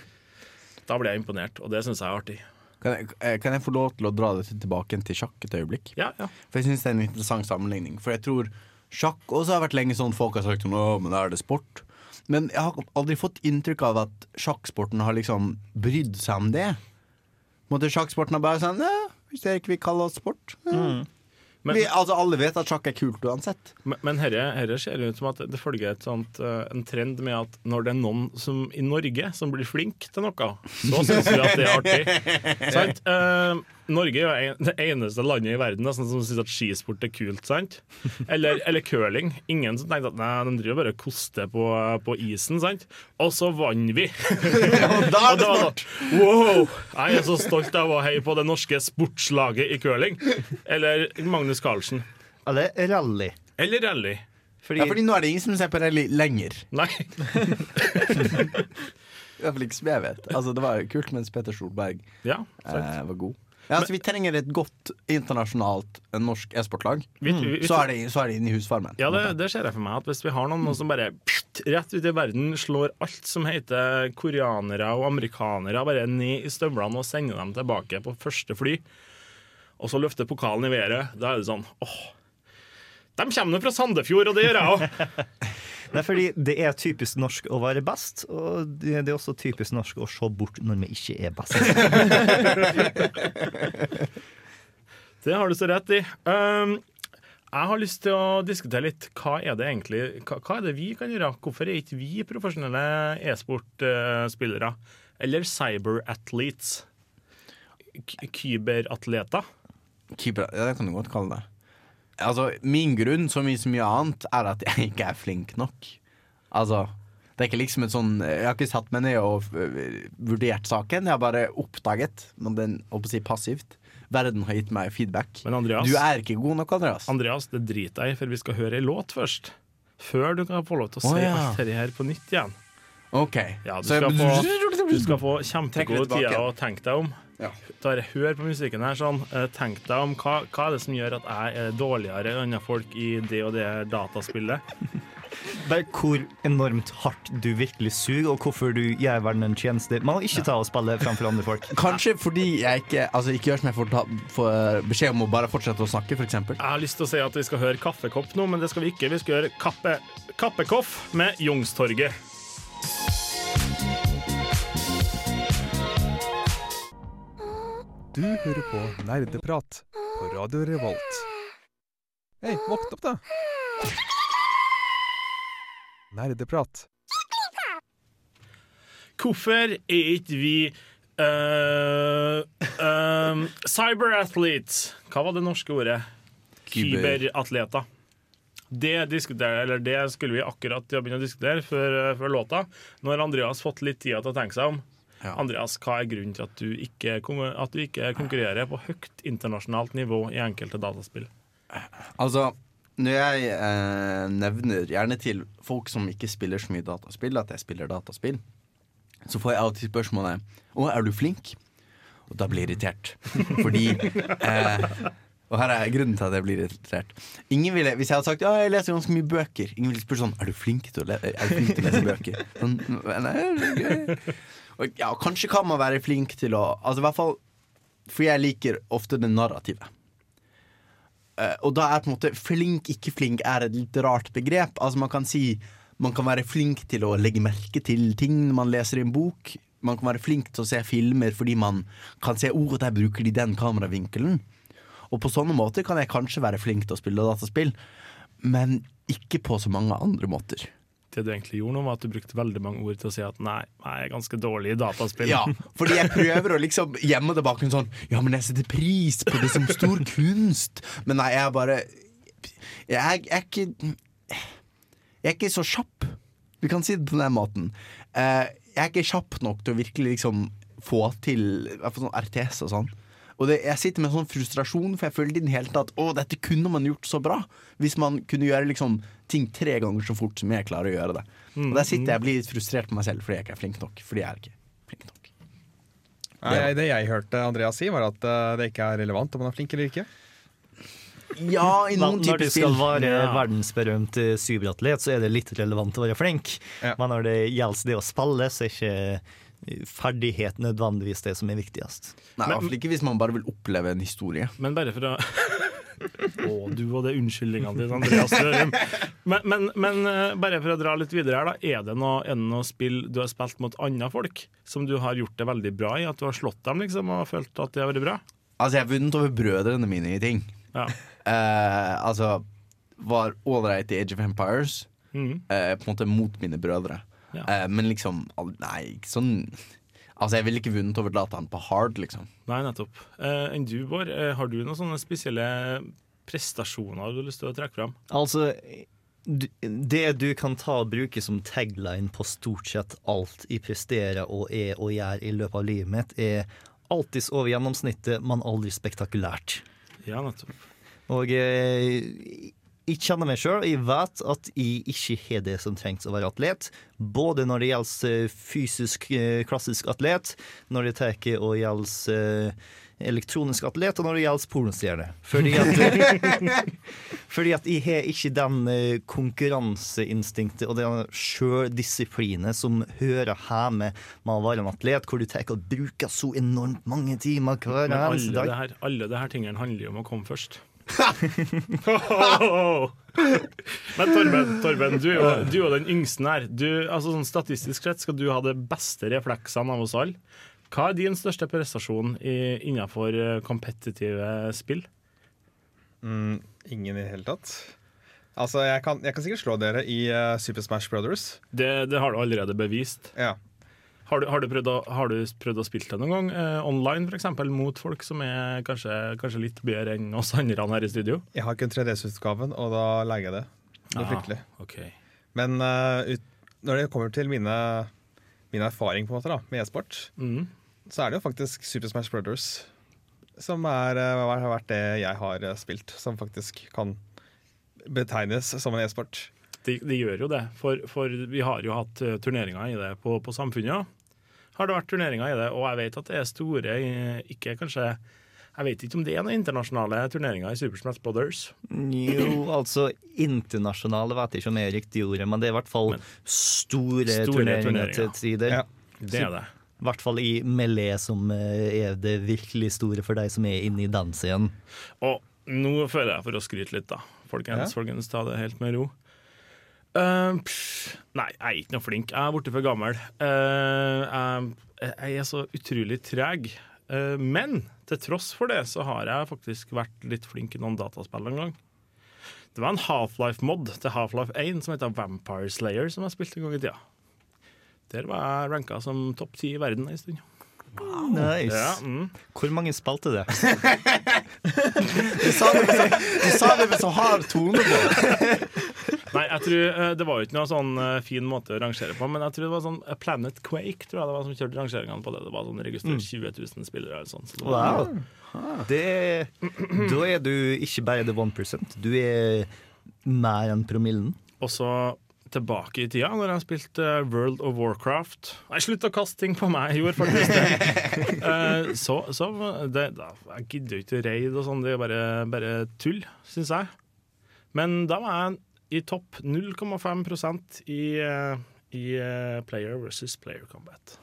da blir jeg imponert, og det syns jeg er artig. Kan jeg, eh, kan jeg få lov til å dra det tilbake til sjakk et øyeblikk? Ja, ja. For jeg syns det er en interessant sammenligning. For jeg tror sjakk også har vært lenge sånn folk har sagt sånn, Å, men da er det sport. Men jeg har aldri fått inntrykk av at sjakksporten har liksom brydd seg om det. Måtte sjakksporten har bare sånn hvis dere ikke vil kalle oss sport. Ja. Men- vi, altså Alle vet at sjakk er kult uansett. Men, men herre, herre ser ut som at det følger sånt, eh, en trend med at når det er noen som, i Norge som blir flink til noe, så syns vi at det er artig. sant? Eh, Norge er jo det eneste landet i verden som syns at skisport er kult. sant? Eller, eller curling. Ingen som tenkte at nei, de driver bare og koster på, på isen. sant? Og så vant vi! Og da er det sport! wow! Jeg er så stolt av å heie på det norske sportslaget i curling. Eller Magnus Carlsen. eller rally. Eller rally. Fordi, Ja, fordi nå er det ingen som ser på rally lenger. Nei. I hvert fall ikke som jeg vet. Altså Det var kult mens Peter Solberg Ja, eh, var god. Ja, altså Vi trenger et godt internasjonalt eh, norsk e-sportlag. Vi- Så er det, så er det inne i husfarmen. Ja, det, det ser jeg for meg. At Hvis vi har noen som bare pst, rett ut i verden slår alt som heter koreanere og amerikanere, bare ned i støvlene og sender dem tilbake på første fly, og så løfter pokalen i været, da er det sånn åh. De kommer nå fra Sandefjord, og det gjør jeg òg! Nei, fordi det er typisk norsk å være best, og det det er også typisk norsk å se bort når vi ikke er best. Det har du så rett i. Um, jeg har lyst til å diskutere litt hva er det egentlig hva, hva er det vi kan gjøre? Hvorfor er ikke vi profesjonelle e-sportspillere? eller cyberathletes? Kyberatleter? Kyber, ja, det kan du godt kalle det. Altså, min grunn, som i så mye annet, er at jeg ikke er flink nok. Altså, det er ikke liksom et sånn Jeg har ikke satt meg ned og øh, vurdert saken. Jeg har bare oppdaget, men den jeg å si passivt. Verden har gitt meg feedback. Men Andreas, Du er ikke god nok, Andreas. Andreas, det driter jeg i, for vi skal høre ei låt først. Før du kan få lov til å oh, si ja. alt dette her på nytt igjen. OK. Ja, du Så jeg- skal få, du skal få kjempegod tid å tenke deg om. Ja. Bare hør på musikken her sånn. Eh, Tenk deg om hva, hva er det som gjør at jeg er dårligere enn andre folk i det og det dataspillet. Bare hvor enormt hardt du virkelig suger, og hvorfor du gjør verden en tjeneste. Man må ikke ta og spille framfor andre folk. Kanskje fordi jeg ikke Altså ikke gjør som jeg får, ta, får beskjed om å bare fortsette å snakke, f.eks. Jeg har lyst til å si at vi skal høre Kaffekopp nå, men det skal vi ikke. Vi skal høre kappe, Kappekoff med Youngstorget. Du hører på Nerdeprat på Radio Revolt. Hei, våkn opp, da! Nerdeprat. Hvorfor er ikke vi uh, um, Cyberathletes. Hva var det norske ordet? Kyber- Kyberatleter. Det, eller det skulle vi akkurat begynne å diskutere før, før låta. Nå har Andreas fått litt tid til å tenke seg om. Ja. Andreas, hva er grunnen til at du ikke, at du ikke konkurrerer på høyt internasjonalt nivå i enkelte dataspill? Altså, når jeg eh, nevner gjerne til folk som ikke spiller så mye dataspill, at jeg spiller dataspill, så får jeg alltid spørsmålet Å, er du flink? Og da blir jeg irritert. Fordi eh, Og her er grunnen til at jeg blir irritert. Ingen ville, Hvis jeg hadde sagt ja, jeg leser ganske mye bøker, ingen ville spurt sånn Er du flink til å, le er du flink til å lese bøker? Sånn, nei. Ja, kanskje kan man være flink til å Altså i hvert fall For jeg liker ofte det narrativet. Uh, og da er på en måte flink, ikke flink er et litt rart begrep. Altså Man kan si man kan være flink til å legge merke til ting når man leser i en bok. Man kan være flink til å se filmer fordi man kan se oh, der bruker de den kameravinkelen. Og på sånne måter kan jeg kanskje være flink til å spille dataspill, men ikke på så mange andre måter. Det du egentlig gjorde nå, var at du brukte veldig mange ord til å si at nei, jeg er ganske dårlig i dataspill. Ja, fordi jeg prøver å liksom gjemme det bak en sånn Ja, men jeg setter pris på det som stor kunst. Men nei, jeg er bare Jeg jeg er ikke Jeg er ikke så kjapp. Vi kan si det på den måten. Eh, jeg er ikke kjapp nok til å virkelig liksom få til sånn RTS og sånn. Og det, jeg sitter med sånn frustrasjon, for jeg føler i den hele tatt Å, dette kunne man gjort så bra. Hvis man kunne gjøre liksom ting tre ganger så fort som jeg klarer å gjøre det. Og der sitter jeg og blir litt frustrert på meg selv fordi jeg ikke er flink nok. Fordi jeg er ikke flink nok. Nei, det jeg hørte Andreas si, var at eh, det ikke er relevant om man er flink eller ikke. Ja, i noen Når du skal være Ja. verdensberømt eh, cyberatlet, så er det litt relevant å være flink. Ja. Men når det gjelder det å spille, så er ikke ferdighet nødvendigvis det som er viktigst. Nei, i ikke hvis man bare vil oppleve en historie. Men bare for å Å, du og det unnskyldningene dine, Andreas Dørum. Men, men, men eh, bare for å dra litt videre her, da. Er det noe, er det noe spill du har spilt mot andre folk som du har gjort det veldig bra i? At du har slått dem liksom, og følt at det har vært bra? Altså, jeg har vunnet over brødrene mine i ting. Ja. Uh, altså var ålreit i Age of Empires, Mm. Uh, på en måte mot mine brødre. Ja. Eh, men liksom Nei, ikke sånn Altså, jeg ville ikke vunnet over dataen på hard, liksom. Nei, nettopp. Eh, enn du, Bård, eh, har du noen sånne spesielle prestasjoner du har lyst til å trekke fram? Altså, det du kan ta og bruke som tagline på stort sett alt jeg presterer og er og gjør i løpet av livet mitt, er alltids over gjennomsnittet, men aldri spektakulært. Ja, nettopp. Og eh, jeg kjenner meg sjøl. Jeg vet at jeg ikke har det som trengs å være atlet. Både når det gjelder eh, fysisk eh, klassisk atlet, når det tar og gjelder eh, elektronisk atlet, og når det gjelder pornostjerne. Fordi at, fordi at jeg har ikke den konkurranseinstinktet og den sjøldisiplinet som hører hjemme med å være en atlet, hvor du tar og bruker så enormt mange timer hver eneste dag. alle disse tingene handler jo om å komme først. Men Torben, Torben du, du er jo den yngste her. Du, altså sånn Statistisk sett skal du ha de beste refleksene av oss alle. Hva er din største prestasjon i, innenfor eh, kompetitive spill? Mm, ingen i det hele tatt. Altså, jeg kan, jeg kan sikkert slå dere i uh, Super Smash Brothers. Det, det har du allerede bevist. Ja. Har du, har du, prøvd, å, har du prøvd å spille det noen gang? Eh, online, f.eks. Mot folk som er kanskje, kanskje litt bedre enn oss andre her i studio? Jeg har kun 3DS-utgaven, og da legger jeg det. Det er fryktelig. Okay. Men uh, ut, når det kommer til mine, min erfaring på en måte da, med e-sport, Mm. så er det jo faktisk Super Smash Brothers som er, eh, har vært det jeg har eh, spilt, som faktisk kan betegnes som en e-sport. De, de gjør jo det, for, for vi har jo hatt eh, turneringer i det på, på Samfunnet. Har det vært turneringer i det, og jeg vet at det er store, ikke kanskje Jeg vet ikke om det er noen internasjonale turneringer i Super Smash Brothers. Jo, altså internasjonale vet jeg ikke om er riktig ordet, men det er i hvert fall store, Store turneringer turneringer. til tider. Ja. Det er det. I hvert fall i Melé, som eh, er det virkelig store for deg som er inne i den scenen. Og nå føler jeg for å skryte litt, da. Folkens, Ja. folkens, ta det helt med ro. Eh, pff, nei, jeg er ikke noe flink. Jeg er borte for gammel. Uh, jeg, jeg er så utrolig treg. Uh, men til tross for det så har jeg faktisk vært litt flink i noen dataspill en gang. Det var en Half-Life-mod til Half-Life 1 som heter Vampire Slayer, som jeg spilte en gang i tida. Der var jeg ranka som topp ti i verden en stund. Nice. Ja, mm. Hvor mange spilte det? Du sa det med så, du sa det med så hard tone på. Nei, jeg tror eh, Det var jo ikke noe sånn eh, fin måte å rangere på, men jeg tror det var sånn eh, Planet Quake tror jeg det var som kjørte rangeringene på det. Det var sånn registrert 20 000 spillere eller sånn. Så det Wow. Det, da er du ikke bare the one percent, du er mer enn promillen. Og så tilbake i tida, når jeg spilte World of Warcraft Nei, slutt å kaste ting på meg! Jeg gjorde faktisk det. Så så det, da, Jeg gidder jo ikke raid og sånn, det er bare, bare tull, syns jeg. Men da var jeg i topp 0,5% i, eh, i eh, player versus player combat.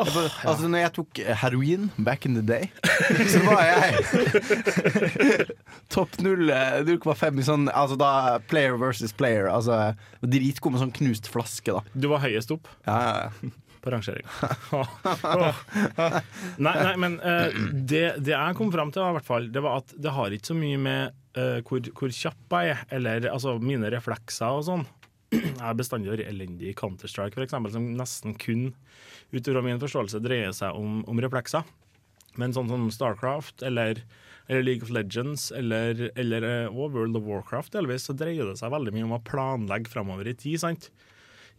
Altså, når jeg tok heroin back in the day, så var jeg topp eh, 0,5 i sånn Altså da player versus player. Altså dritgod med sånn knust flaske, da. Du var høyest opp Ja, ja, ja. på rangeringa. nei, nei, men uh, det, det jeg kom fram til, var, i hvert fall, det var at det har ikke så mye med eh, hvor, hvor kjapp jeg er, eller altså, mine reflekser og sånn. Jeg har bestandig vært elendig i Counter-Strike, eksempel, som nesten kun ut fra min forståelse dreier seg om, om reflekser. Men sånn som Starcraft eller, eller League of Legends eller, eller eh, World of Warcraft delvis, så dreier det seg veldig mye om å planlegge framover i tid. sant?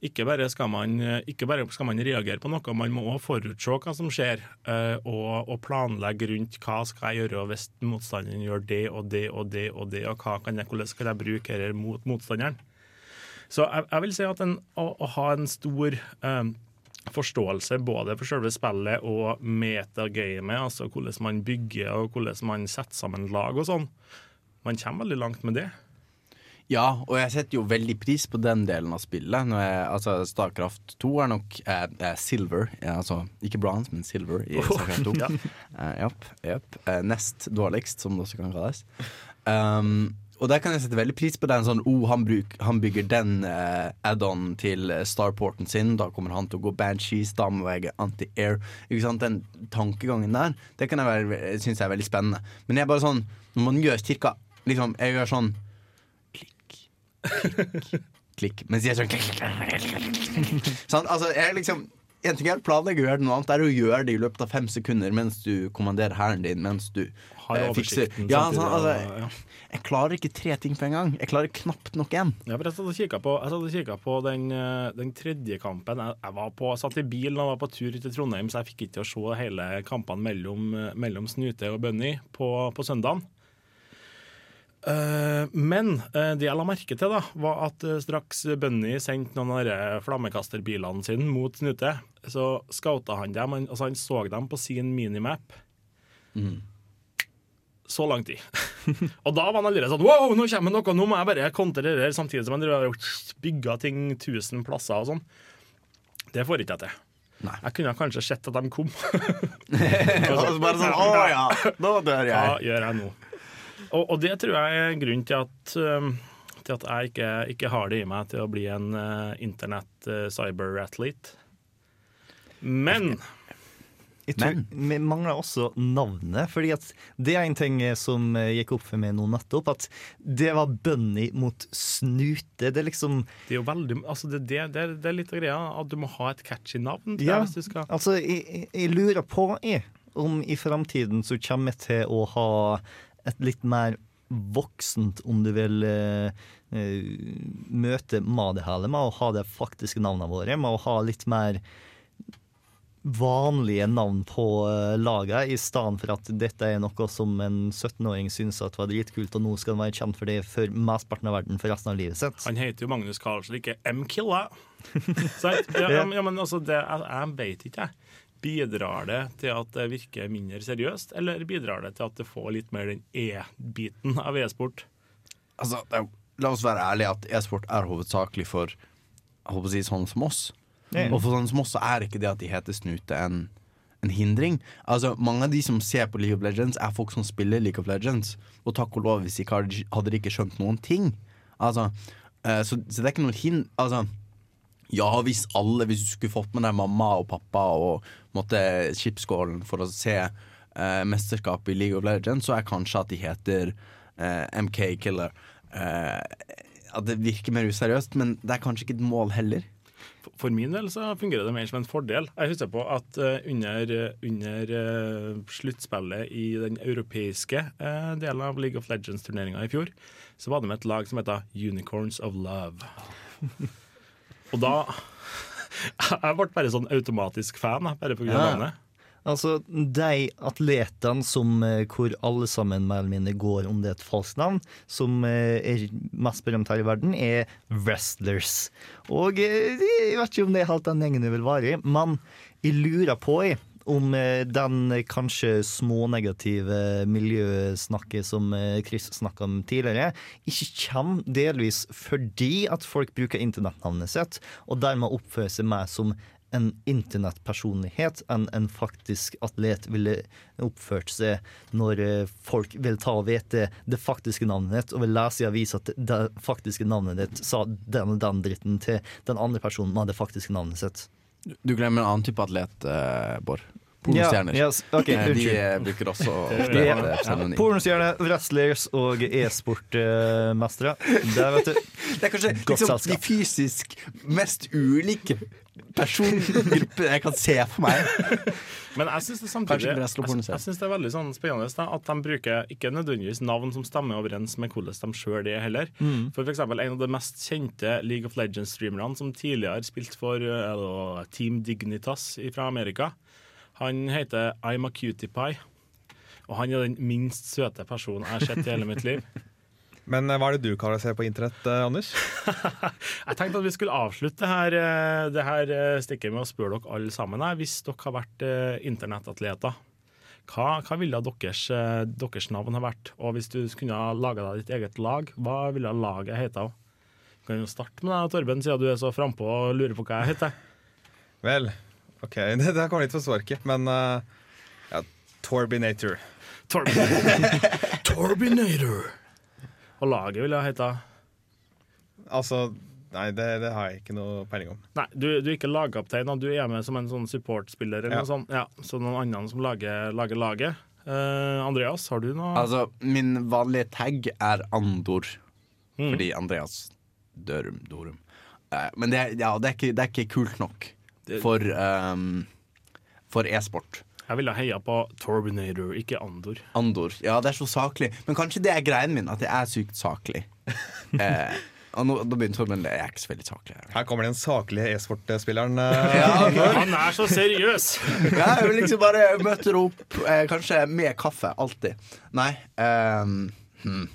Ikke bare, man, eh, ikke bare skal man reagere på noe, man må òg forutse hva som skjer, eh, og, og planlegge rundt hva skal jeg gjøre hvis motstanderen gjør det og det og det, og det, og hva kan jeg, hvordan kan jeg bruke dette mot motstanderen. Så jeg, jeg vil si at en, å, å ha en stor um, forståelse både for selve spillet og metagamet, altså hvordan man bygger og hvordan man setter sammen lag og sånn, man kommer veldig langt med det. Ja, og jeg setter jo veldig pris på den delen av spillet. Når jeg, altså Starcraft 2 er nok eh, silver. Ja, altså ikke bronze, men silver i Starcraft 2. Ja. Eh, yep. Eh, nest dårligst, som det også kan kalles. Um, og der kan jeg sette veldig pris på den sånn oh, han, bruk, han bygger den eh, add-on til starporten sin. Da kommer han til å gå banshees, da må jeg anti-air. Ikke sant? Den tankegangen der, det kan jeg være, synes jeg er veldig spennende. Men jeg er bare sånn, når man gjør cirka liksom, Jeg gjør sånn klikk, klikk. Mens de er sånn. Sånn, altså, jeg liksom en ting er å planlegge å gjøre noe annet er å gjøre det i løpet av fem sekunder mens du kommanderer hæren din, mens du Har eh, fikser ja, sånn, altså, ja. Jeg klarer ikke tre ting på en gang. Jeg klarer knapt nok én. Ja, jeg satt og kikket på, på den, eh, den tredje kampen. Jeg, jeg var på, satt i bilen og var på tur til Trondheim, så jeg fikk ikke til å se hele kampene mellom, eh, mellom Snute og Bunny på, på søndagen. Eh, men eh, det jeg la merke til, da, var at eh, straks Bunny sendte noen av de flammekasterbilene sine mot Snute, så scouta han dem. Altså han så dem på sin minimap. Så lang tid. og da var han allerede sånn Wow, nå kommer noe, nå må jeg bare kontre det samtidig som han bygga ting tusen plasser og sånn. Det får ikke jeg til. Nei. Jeg kunne kanskje sett at de kom. Altså, bare sånn, å ja, nå dør jeg. Hva gjør jeg nå? Og, og det tror jeg er grunnen til at, um, til at jeg ikke, ikke har det i meg til å bli en uh, internett uh, cyber-athlete. Men Jeg tror Vi mangler også navnet. fordi at det er en ting som eh, gikk opp for meg nå nettopp. At det var Bunny mot Snute. Det er liksom Det er jo veldig altså det, det, det, er- det er litt av greia at du må ha et catchy navn. jeg, Ja, hvis du skal altså, jeg, jeg- jeg lurer på jeg, om i framtiden så kommer jeg til å ha et litt mer voksent, om du vil, eh, eh, møte med det hele, med å ha de faktiske navnene våre, med å ha litt mer vanlige navn på uh, laget, i stedet for at dette er noe som en 17-åring syns at var dritkult, og nå skal han være kjent for det for mesteparten av verden for resten av livet sitt. Han heter jo Magnus Carlsen, ikke M-Killa. Ja, ja, men altså, det, jeg, jeg vet ikke, jeg. Bidrar det til at det virker mindre seriøst, eller bidrar det til at det får litt mer den E-biten av e-sport? Altså, la oss være ærlige at e-sport er hovedsakelig for jeg håper å si sånne som oss. Mm. Og for sånne som oss så er ikke det at de heter snute en, en hindring. Altså, Mange av de som ser på League of Legends, er folk som spiller League of Legends. Og takk og lov, hvis de ikke hadde, hadde de ikke skjønt noen ting. Altså, eh, så, så det er ikke noe hind... Altså, ja, hvis alle Hvis du skulle fått med deg mamma og pappa og måtte chipskålen for å se eh, mesterskapet i League of Legends, så er kanskje at de heter eh, MK Killer. Eh, at det virker mer useriøst, men det er kanskje ikke et mål heller. For- min del så fungerer det mer som en fordel. Jeg husker på at eh, under, under eh, sluttspillet i den europeiske eh, delen av League of Legends-turneringa i fjor, så var det med et lag som heter Unicorns of Love. Og da Jeg ble bare sånn automatisk fan, bare på grunn Ja. navnet. Altså, de atletene som eh, hvor alle sammen mer eller mindre går om det er et falskt navn, som eh, er mest berømt her i verden, er wrestlers. Og eh, jeg vet ikke om det er helt den gjengen jeg vil være i, men jeg lurer på jeg, om eh, den eh, kanskje smånegative miljøsnakket som eh, Chris snakka om tidligere, ikke kommer delvis fordi at folk bruker internettnavnet sitt, og dermed oppfører seg mer som en internettpersonlighet enn en faktisk atlet ville oppført seg når folk vil ta og vite det faktiske navnet ditt, og vil lese i avisa at det faktiske navnet ditt sa den og den dritten til den andre personen med det faktiske navnet sitt. Du glemmer en annen type atlet, uh, Bård. Pornostjerner. Ja, yes, ok, Eh, de eh, bruker også ofte Ja. pseudonym. Pornostjerne, wrestlers og e-sportmestere. Det er kanskje liksom, de fysisk mest ulike Persongruppene jeg kan se for meg. Men jeg syns det samtidig jeg, jeg synes det er veldig sånn spennende da, at de bruker ikke nødvendigvis navn som stemmer overens med hvordan de sjøl er, heller. Mm. For, for eksempel en av de mest kjente League of Legends-streamerne som tidligere spilte for uh, Team Dignitas fra Amerika, han heter I'm a cutie pie. Og han er den minst søte personen jeg har sett i hele mitt liv. Men eh, hva er det du kaller å se på internett, eh, Anders? Jeg tenkte at vi skulle avslutte her, eh, det her stikket med å spørre dere alle sammen. Hvis dere har vært internettatleter, hva, hva ville deres, deres navn ha vært? Og hvis du kunne ha laga deg ditt eget lag, hva ville laget hete? Du kan jo starte med deg, Torben, siden du er så frampå og lurer på hva jeg heter. Vel, OK, det, det kommer litt for sparket, men uh, ja, Torbinator. Torbinator. Og laget vil jeg hete Altså, nei, det, det har jeg ikke noe peiling om. Nei, du, du er ikke lagkaptein, og du er med som en sånn supportspiller. eller Ja. noe sånt. Ja, så noen andre som lager, lager laget. Uh, Andreas, har du noe? Altså, min vanlige tag er Andor. Mm. Fordi Andreas Dørum Dorum. Uh, men det, ja, det, er ikke, det er ikke kult nok for, um, for e-sport. Jeg ville heia på Torbinator, ikke Andor. Andor. Ja, det er så saklig. Men kanskje det er greien min, at jeg er sykt saklig. Eh, og nå, da begynner Torben Jeg er ikke så veldig saklig. Her kommer den saklige e-sportspilleren. eh, Ja, Han er så seriøs! Ja, jeg vil liksom bare møter opp, eh, kanskje med kaffe. Alltid. Nei Um, hmm.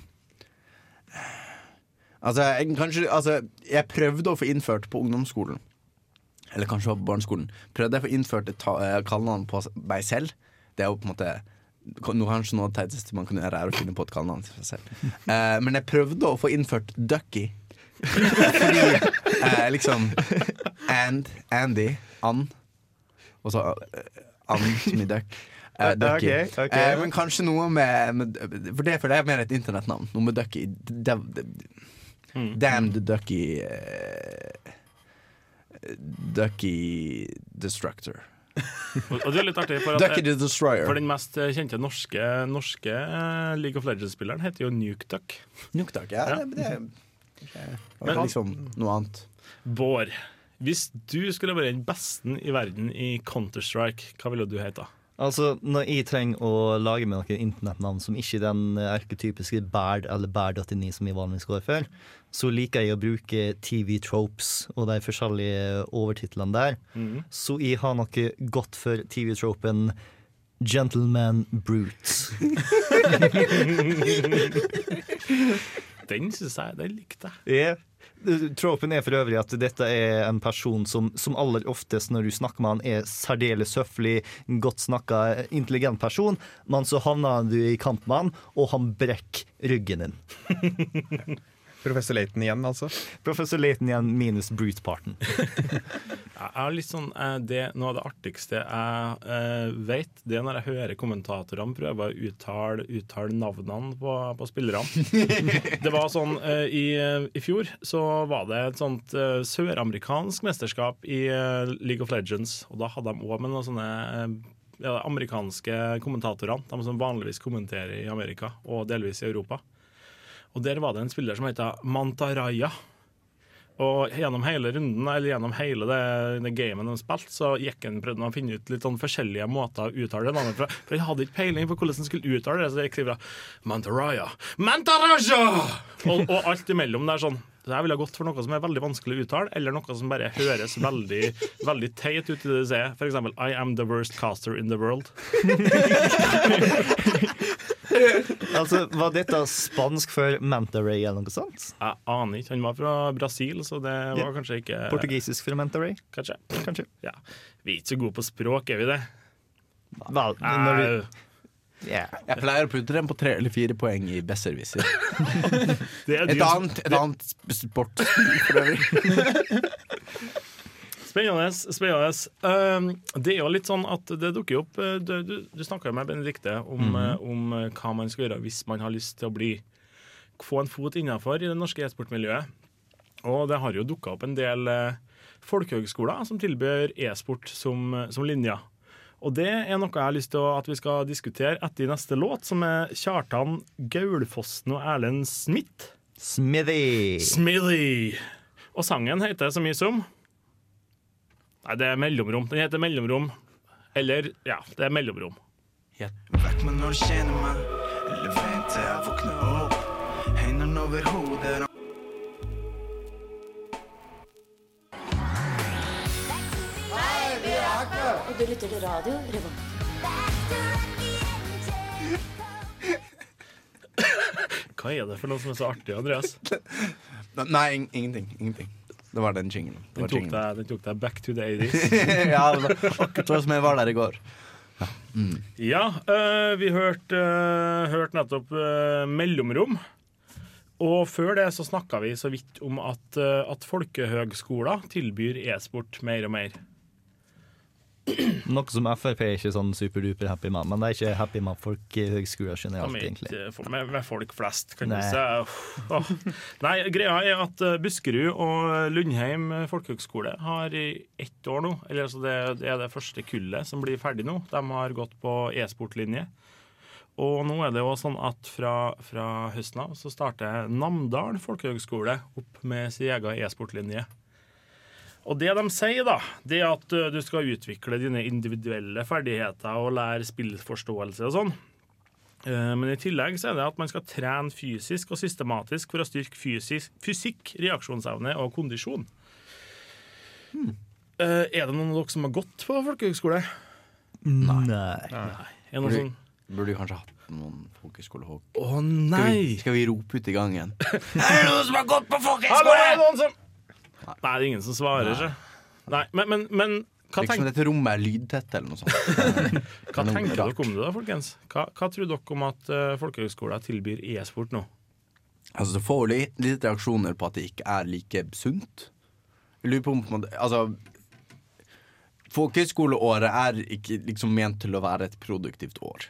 Altså, jeg, kanskje, altså, jeg prøvde å få innført på ungdomsskolen, eller kanskje på barneskolen, prøvde jeg å få innført et eh, kallenavn på meg selv. Det er jo på en måte noe, Kanskje noe av det teiteste man kan gjøre, er å finne på et kallenavn til seg selv. Eh, men jeg prøvde å få innført Ducky. Fordi eh, liksom And, Andy, And Og så eh, And som i duck. Eh, Ducky. Okay, okay. Eh, men kanskje noe med, med For det, føler jeg er mer et internettnavn. Noe med Ducky. Dev, dev, Damn the Ducky eh, Ducky Destructor. Og, det er litt artig, for, Ducky at, the Destroyer. for den mest eh, kjente norske, norske eh, League of Legends-spilleren heter jo Nuke Duck. Nuktak, ja. Ja. Det, det, det Men- liksom noe annet. Bård, hvis du skulle vært den beste i verden i Counter-Strike, hva ville du hete? Altså, Når jeg trenger å lage meg noen internettnavn som ikke er den erketypiske Bard eller Bard89 som jeg vanligvis går for, så liker jeg å bruke TV Tropes og de forskjellige overtitlene der. Mm. Så jeg har noe godt for TV-tropen Gentleman Brute. Den syns jeg den likte jeg. Ja. Tropen er for øvrig at dette er en person som, som aller oftest når du snakker med han, er særdeles høflig, godt snakka, intelligent person, men så havner du i kamp med han, og han brekker ryggen din. Professor Laton igjen, altså. Professor Laton igjen minus Brute-parten. Jeg er litt sånn, eh, det, Noe av det artigste jeg eh, vet, det er når jeg hører kommentatorene prøve å uttale, uttale navnene på, på spillerne. Det var sånn eh, i, I fjor så var det et sånt eh, søramerikansk mesterskap i eh, League of Legends. Og da hadde de òg med noen sånne eh, ja, amerikanske kommentatorene. De som vanligvis kommenterer i Amerika og delvis i Europa. Og der var det en spiller som heter Mantaraya. Og gjennom hele runden, eller gjennom hele det, det gamet de spilte, så gikk han prøvde å finne ut litt sånn forskjellige måter å uttale det navnet. For jeg hadde ikke peiling på hvordan han skulle uttale det, så jeg skriver Mantaraya. Mantaraja! Og, og alt imellom der sånn. Så jeg ville gått for noe som er veldig vanskelig å uttale, eller noe som bare høres veldig, veldig teit ut i det du sier. For eksempel I am the worst caster in the world. Altså, Var dette spansk for Manta Ray eller noe sånt? Jeg aner ikke. Han var fra Brasil, så det var Ja. kanskje ikke Portugisisk for Manta Ray? Kanskje. Kanskje. Ja. Vi er ikke så gode på språk, er vi det? Vel, når du, Yeah. Jeg pleier å putte den på tre eller fire poeng i besserwisser. det er Et annet, et annet sport, for øvrig. Spennende. spennende. Uh, det er jo litt sånn at det dukker opp uh, Du, du, du snakka med Benedikte om, uh, om uh, hva man skal gjøre hvis man har lyst til å bli få en fot innafor i det norske e-sportmiljøet. Og det har jo dukka opp en del uh, folkehøgskoler som tilbyr e-sport som, som linje. Og det er noe jeg har lyst til at vi skal diskutere etter neste låt, som er Kjartan Gaulfossen og Erlend Smith. Smithy! Smithy. Og sangen heter så mye som Nei, det er mellomrom. Den heter Mellomrom. Eller, ja, det er mellomrom. Vekk meg når du kjenner meg, eller vent til jeg våkner opp. Hendene over hodet. Og du lytter til radio Revolt. Hva er det for noe som er så artig, Andreas? Nei, ingenting. Ingenting. Det var den jinglen. Den den tok deg back to the 80s. ja, akkurat som jeg var der i går. Ja, øh, vi hørte uh, hørt nettopp uh, Mellomrom. Og før det så snakka vi så vidt om at, at folkehøgskoler tilbyr e-sport mer og mer. Noe som Frp er ikke sånn superduper happy med, men det er ikke happy med folk i høgskolen generelt, er egentlig. med, med folk flest, kan du Nei. si. Åh. Nei, greia er at eh, Buskerud og Lundheim folkehøgskole har i ett år nå, eller altså det, det er det første kullet som blir ferdig nå, de har gått på e-sportlinje. Og nå er det jo sånn at fra, fra høsten av så starter Namdal folkehøgskole opp med sin egen e-sportlinje. Og det de sier, da, det er at du skal utvikle dine individuelle ferdigheter og lære spillforståelse og sånn. Eh, Men i tillegg så er det at man skal trene fysisk og systematisk for å styrke fysisk, fysikk, reaksjonsevne og kondisjon. Hmm. Er det noen av dere som har gått på folkehøgskole? Nei. Er det noen Burde, sånn burde du kanskje hatt noen folkehøgskolehåk? Å Skal vi, nei! skal vi rope ut i gangen? Hallo, er det noen som Nei, det er ingen som svarer, ikke? Nei, men, men, men hva, Liksom tenk, dette rommet er lydtett, eller noe sånt. hva tenker dere om det, da, folkens? Hva, hva tror dere om at uh, folkehøgskolen tilbyr e-sport nå? Altså, det får jo litt, litt reaksjoner på at det ikke er like sunt. Jeg lurer på om på en måte Altså Folkehøyskoleåret er ikke liksom ment til å være et produktivt år.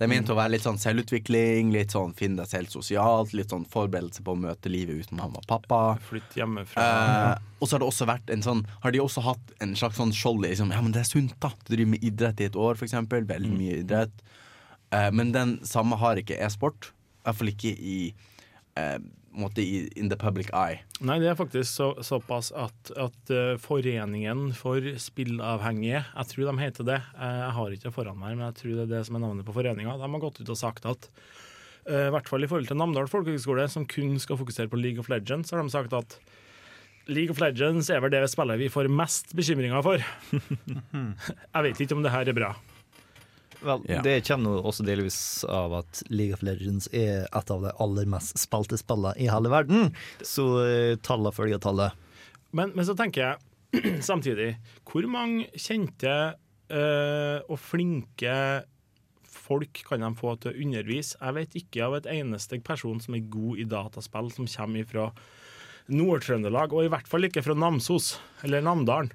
Det er ment å være litt sånn selvutvikling, litt sånn finne deg selv sosialt, litt sånn forberedelse på å møte livet uten mamma og pappa. Flytt hjemmefra. Eh, og så har det også vært en sånn Har de også hatt en slags sånn skjold i liksom, Ja, men det er sunt, da. Du driver med idrett i et år, eksempel. Veldig mye idrett. Eh, men den samme har ikke e-sport. I hvert fall ikke i eh, måte in the public eye. Nei, det er faktisk så, såpass at, at eh, Foreningen for spillavhengige, jeg tror de heter det, Eh, jeg har ikke det foran meg, men jeg tror det er det som er navnet på foreninga, de har gått ut og sagt at eh, i hvert fall i forhold til Namdal folkehøgskole, som kun skal fokusere på League of Legends, så har de sagt at League of Legends er vel det spillet vi får mest bekymringer for. jeg vet ikke om det her er bra. Vel, Ja. Det kommer også delvis av at League of Legends er et av de aller mest spilte spillene i hele verden. Så eh, tallene følger tallet. Men, men så tenker jeg samtidig Hvor mange kjente eh, og flinke folk kan de få til å undervise? Jeg vet ikke av et eneste person som er god i dataspill, som kommer fra Nord-Trøndelag, og i hvert fall ikke fra Namsos eller Namdalen.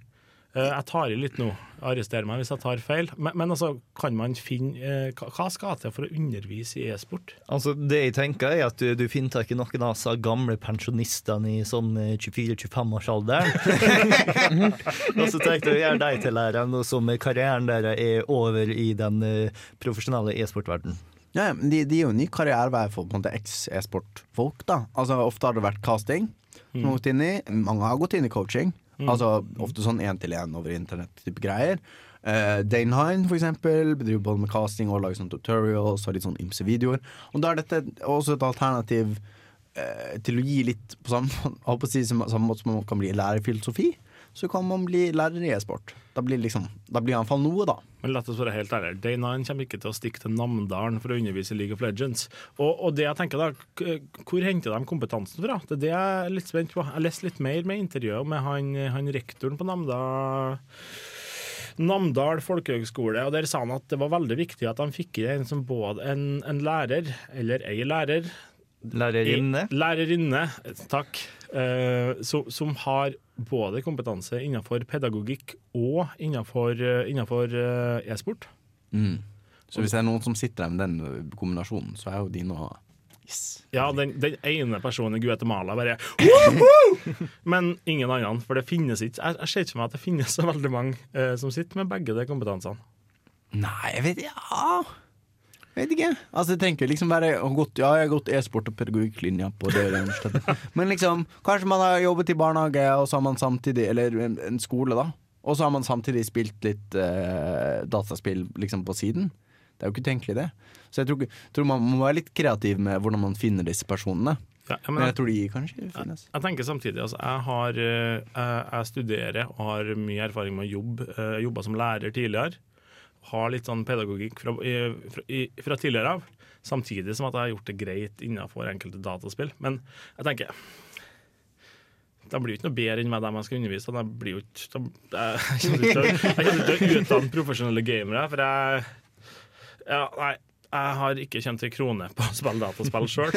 Eh, jeg tar i litt nå, arrester meg hvis jeg tar feil. Men, men altså, kan man finne eh, hva, skal til for å undervise i e-sport? Altså, det jeg tenker er at du, du finner tak i noen av disse gamle pensjonistene i sånn 24-25-årsalderen. og så tenkte jeg å gjøre deg til læreren, nå som karrieren deres er over i den eh, profesjonelle e-sportverdenen. Ja, de, de er jo ny karrierevei for eks-e-sport-folk. da Altså Ofte har det vært casting. Mm. gått inn i Mange har gått inn i coaching. Altså Ofte sånn én-til-én over internett-type greier. Uh, Dane Hine for eksempel bedriver både med casting og lager sånn tutorials og litt sånn ymse videoer. Og da er dette også et alternativ uh, til å gi litt på samme, på si, samme måte som man kan bli lærer i filosofi. Så kan man bli lærer i e-sport. Da blir liksom Da blir iallfall noe, da. Men la oss være helt ærlige, Day 9 kommer ikke til å stikke til Namdalen for å undervise i League of Legends. Og, og det jeg tenker da, hvor henter de kompetansen fra? Det er det jeg er litt spent på. Jeg leste litt mer med intervjuet med han, han rektoren på Namdal. Namdal folkehøgskole, og der sa han at det var veldig viktig at de fikk inn en som både en, en lærer, eller ei lærer Lærerinne. Lærerinne, takk. Eh, som, som har både kompetanse innenfor pedagogikk og innenfor, eh, innenfor eh, e-sport. Mm. Så hvis det er noen som sitter der med den kombinasjonen, så er jo de nå yes. Ja, den, den ene personen i Guatemala bare «Woohoo!» Men ingen annen, for det finnes ikke Jeg, jeg ser ikke for meg at det finnes så veldig mange eh, som sitter med begge de kompetansene. Nei, jeg vet Ja Vet ikke. Altså, jeg tenker liksom bare gått, Ja, jeg har gått e-sport og pedagogikklinja på det universitetet. Men liksom, kanskje man har jobbet i barnehage, og så har man samtidig Eller en, en skole, da. Og så har man samtidig spilt litt eh, dataspill liksom på siden. Det er jo ikke utenkelig, det. Så jeg tror, tror man må være litt kreativ med hvordan man finner disse personene. Ja, ja, Men jeg tror de kanskje finnes. Jeg tenker samtidig, altså, jeg, har, eh, jeg, jeg studerer og har mye erfaring med å jobbe. eh, jobba som lærer tidligere. Har litt sånn pedagogikk fra, i- fra, tidligere av. Samtidig som at jeg har gjort det greit innenfor enkelte dataspill. Men jeg tenker de blir jo ikke noe bedre enn meg, dem jeg skal undervise. De blir jo ikke, de, jeg kommer ikke til å utdanne profesjonelle gamere, for jeg ja, Nei, jeg har ikke kjent en krone på å spille dataspill sjøl.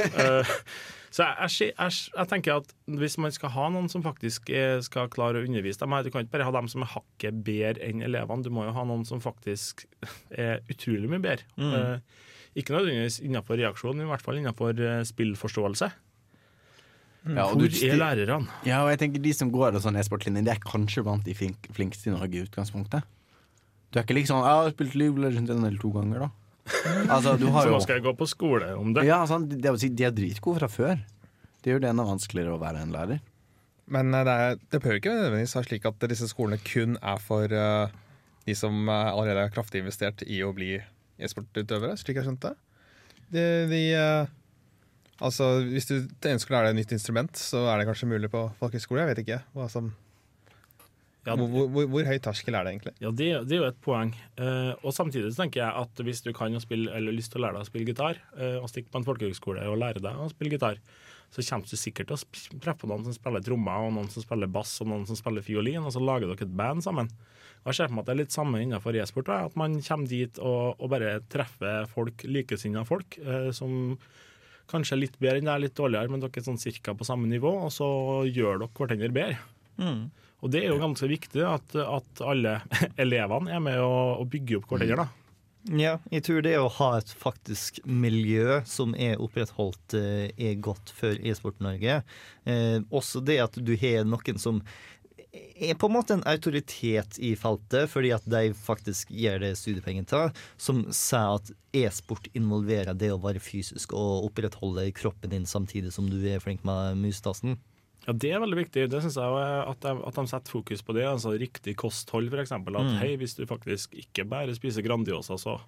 så jeg, jeg, jeg, jeg tenker at hvis man skal ha noen som faktisk er, skal klare å undervise dem Du kan ikke bare ha dem som er hakket bedre enn elevene, du må jo ha noen som faktisk er utrolig mye bedre. Mm. Eh, ikke nødvendigvis innenfor reaksjon, men i hvert fall innenfor eh, spillforståelse. Ja, og Hvor du- er lærerne? Ja, og jeg tenker De som går sånn e-sportlinje, det er kanskje blant de flink, flinkeste i Norge i utgangspunktet. Du er ikke liksom sånn, jeg har spilt League of Legends en eller to ganger, da. Altså, du har Så nå skal jeg gå på skole om det. Ja, altså, Det si, de er dritgode fra før. Det gjør det enda vanskeligere å være en lærer. Men eh, det, er, det behøver ikke nødvendigvis være slik at disse skolene kun er for uh, de som eh, allerede er kraftig investert i å bli e-sportutøvere, slik jeg skjønte. De, de, uh, altså, hvis du ønsker å lære deg et nytt instrument, så er det kanskje mulig på folkehøyskole. Jeg vet ikke hva som Ja, hvor, hvor, hvor, hvor høy terskel er det egentlig? Ja, det, det er jo et poeng. Eh, og samtidig så tenker jeg at hvis du kan å spille, eller lyst til å lære deg å spille gitar, eh, og stikke på en folkehøgskole og lære deg å spille gitar, så kommer du sikkert til å treffe noen som spiller trommer, og noen som spiller bass, og noen som spiller fiolin, og så lager dere et band sammen. Og jeg ser for meg at det er litt samme innenfor e-sport, at man kommer dit og, og bare treffer folk, likesinnede folk, eh, som kanskje er litt bedre enn deg, litt dårligere, men dere er sånn cirka på samme nivå, og så gjør dere hverandre bedre. Mm. Og det er jo ganske viktig at, at alle elevene er med å, å bygge opp hverandre. da. Ja, jeg tror det å ha et faktisk miljø som er opprettholdt, eh, er godt for e-sport Norge. Eh, også det at du har noen som er på en måte en autoritet i feltet, fordi at de faktisk gir det studiepenger til, som sier at e-sport involverer det å være fysisk og opprettholde kroppen din samtidig som du er flink med musetasten. Ja, Det er veldig viktig. Det synes jeg at de, at de setter fokus på det. altså Riktig kosthold, f.eks. At Mm. hei, hvis du faktisk ikke bare spiser Grandiosa, så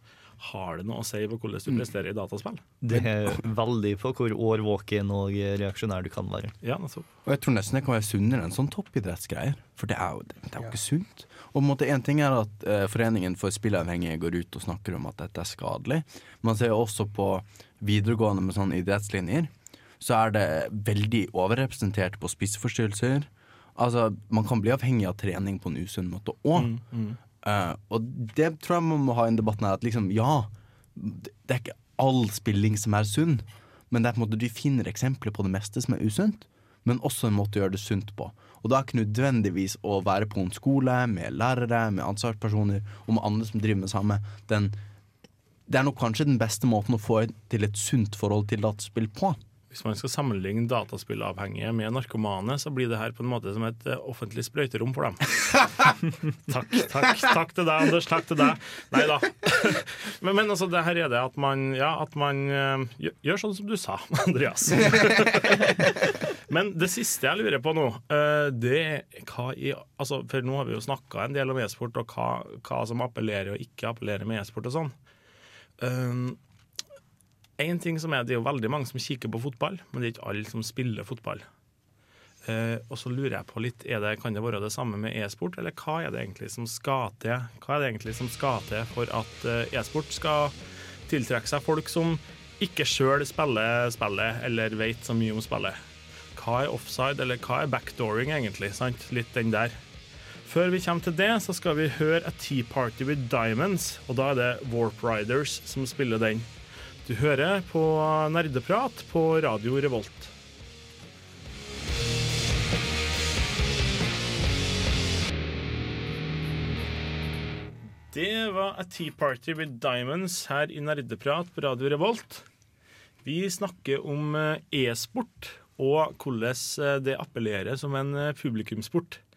har det noe å si på hvordan du Mm. presterer i dataspill. Det er veldig på hvor årvåken og reaksjonær du kan være. Ja, altså. Og jeg tror nesten det kan være sunnere enn sånn toppidrettsgreier. For det er jo, det er jo ikke sunt. Og måte en ting er at eh, Foreningen for spilleavhengige går ut og snakker om at dette er skadelig. Man ser jo også på videregående med sånne idrettslinjer, så er det veldig overrepresentert på spiseforstyrrelser. Altså, man kan bli avhengig av trening på en usunn måte òg. Mm, mm. uh, og det tror jeg man må ha i en debatten her, at liksom, ja, det det er ikke all spilling som er sunn, men det er på en måte, du finner eksempler på det meste som er usunt, men også en måte å gjøre det sunt på. Og da er ikke nødvendigvis å være på en skole med lærere, med ansvarspersoner og med andre som driver med samme. Den, det er nok kanskje den beste måten å få til et sunt forhold til dataspill på. Hvis man skal sammenligne dataspillavhengige med narkomane, så blir det her på en måte som et eh, offentlig sprøyterom for dem. takk, takk, takk til deg, Anders. Takk til deg. Nei da. Men, men altså, det her er det at man, ja, at man eh, gjør, sånn som du sa, Andreas. Men det siste jeg lurer på nå, eh, det er hva i altså, For nå har vi jo snakka en del om e-sport, og hva, hva som appellerer og ikke appellerer med e-sport og sånn. Um, en ting som er, Det er jo veldig mange som kikker på fotball, men det er ikke alle som spiller fotball. Uh, og så lurer jeg på litt, det, Kan det være det samme med e-sport, eller hva er det egentlig som skal til Hva er det egentlig som skal til for at uh, e-sport skal tiltrekke seg folk som ikke sjøl spiller spillet eller vet så mye om spillet? Hva er offside, eller hva er backdooring, egentlig? sant? Litt den der. Før vi kommer til det, så skal vi høre A Tea Party with Diamonds, og da er det Warp Riders som spiller den. Du hører på Nerdeprat på Radio Revolt. Det var A Tea Party with Diamonds her i Nerdeprat på Radio Revolt. Vi snakker om eh, e-sport og hvordan eh, det appellerer som en publikumsport. Eh,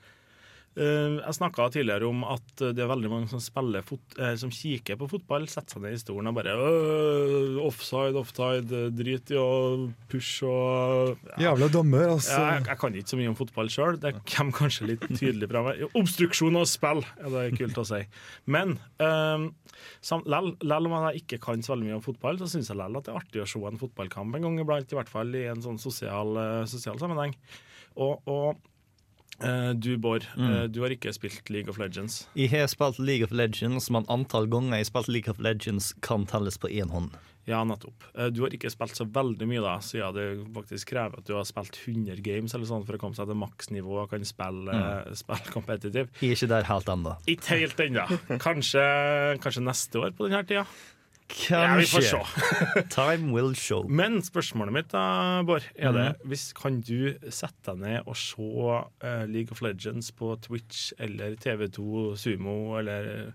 Jeg snakka tidligere om at det er veldig mange som spiller fot eh, som kikker på fotball, setter seg ned i stolen og bare «Øh, Offside, offside, drit i å pushe og Jævla dommer, altså. Jeg, jeg kan ikke så mye om fotball sjøl. Det kommer kanskje litt tydelig fra meg. Obstruksjon av spill, er det kult å si. Men um, lell om jeg ikke kan så veldig mye om fotball, så syns jeg lell at det er artig å se en fotballkamp en gang iblant, i hvert fall i en sånn sosial, eh, sosial sammenheng. Og, og eh, du, Bård, Mm. eh, du har ikke spilt League of Legends. Jeg har spilt League of Legends, men antall ganger jeg har spilt League of Legends kan telles på én hånd. Ja, nettopp. Eh, Du har ikke spilt så veldig mye, da, siden det faktisk krever at du har spilt 100 games eller sånn for å komme seg til maksnivå og kan spille, Mm. spille. Jeg er ikke der helt ennå. Ikke helt ennå. Kanskje, kanskje neste år på denne tida. Ja, vi får se. Time will show. Men spørsmålet mitt, da, Bård, er det Mhm. hvis Kan du sette deg ned og se uh, League of Legends på Twitch eller TV2 Sumo eller,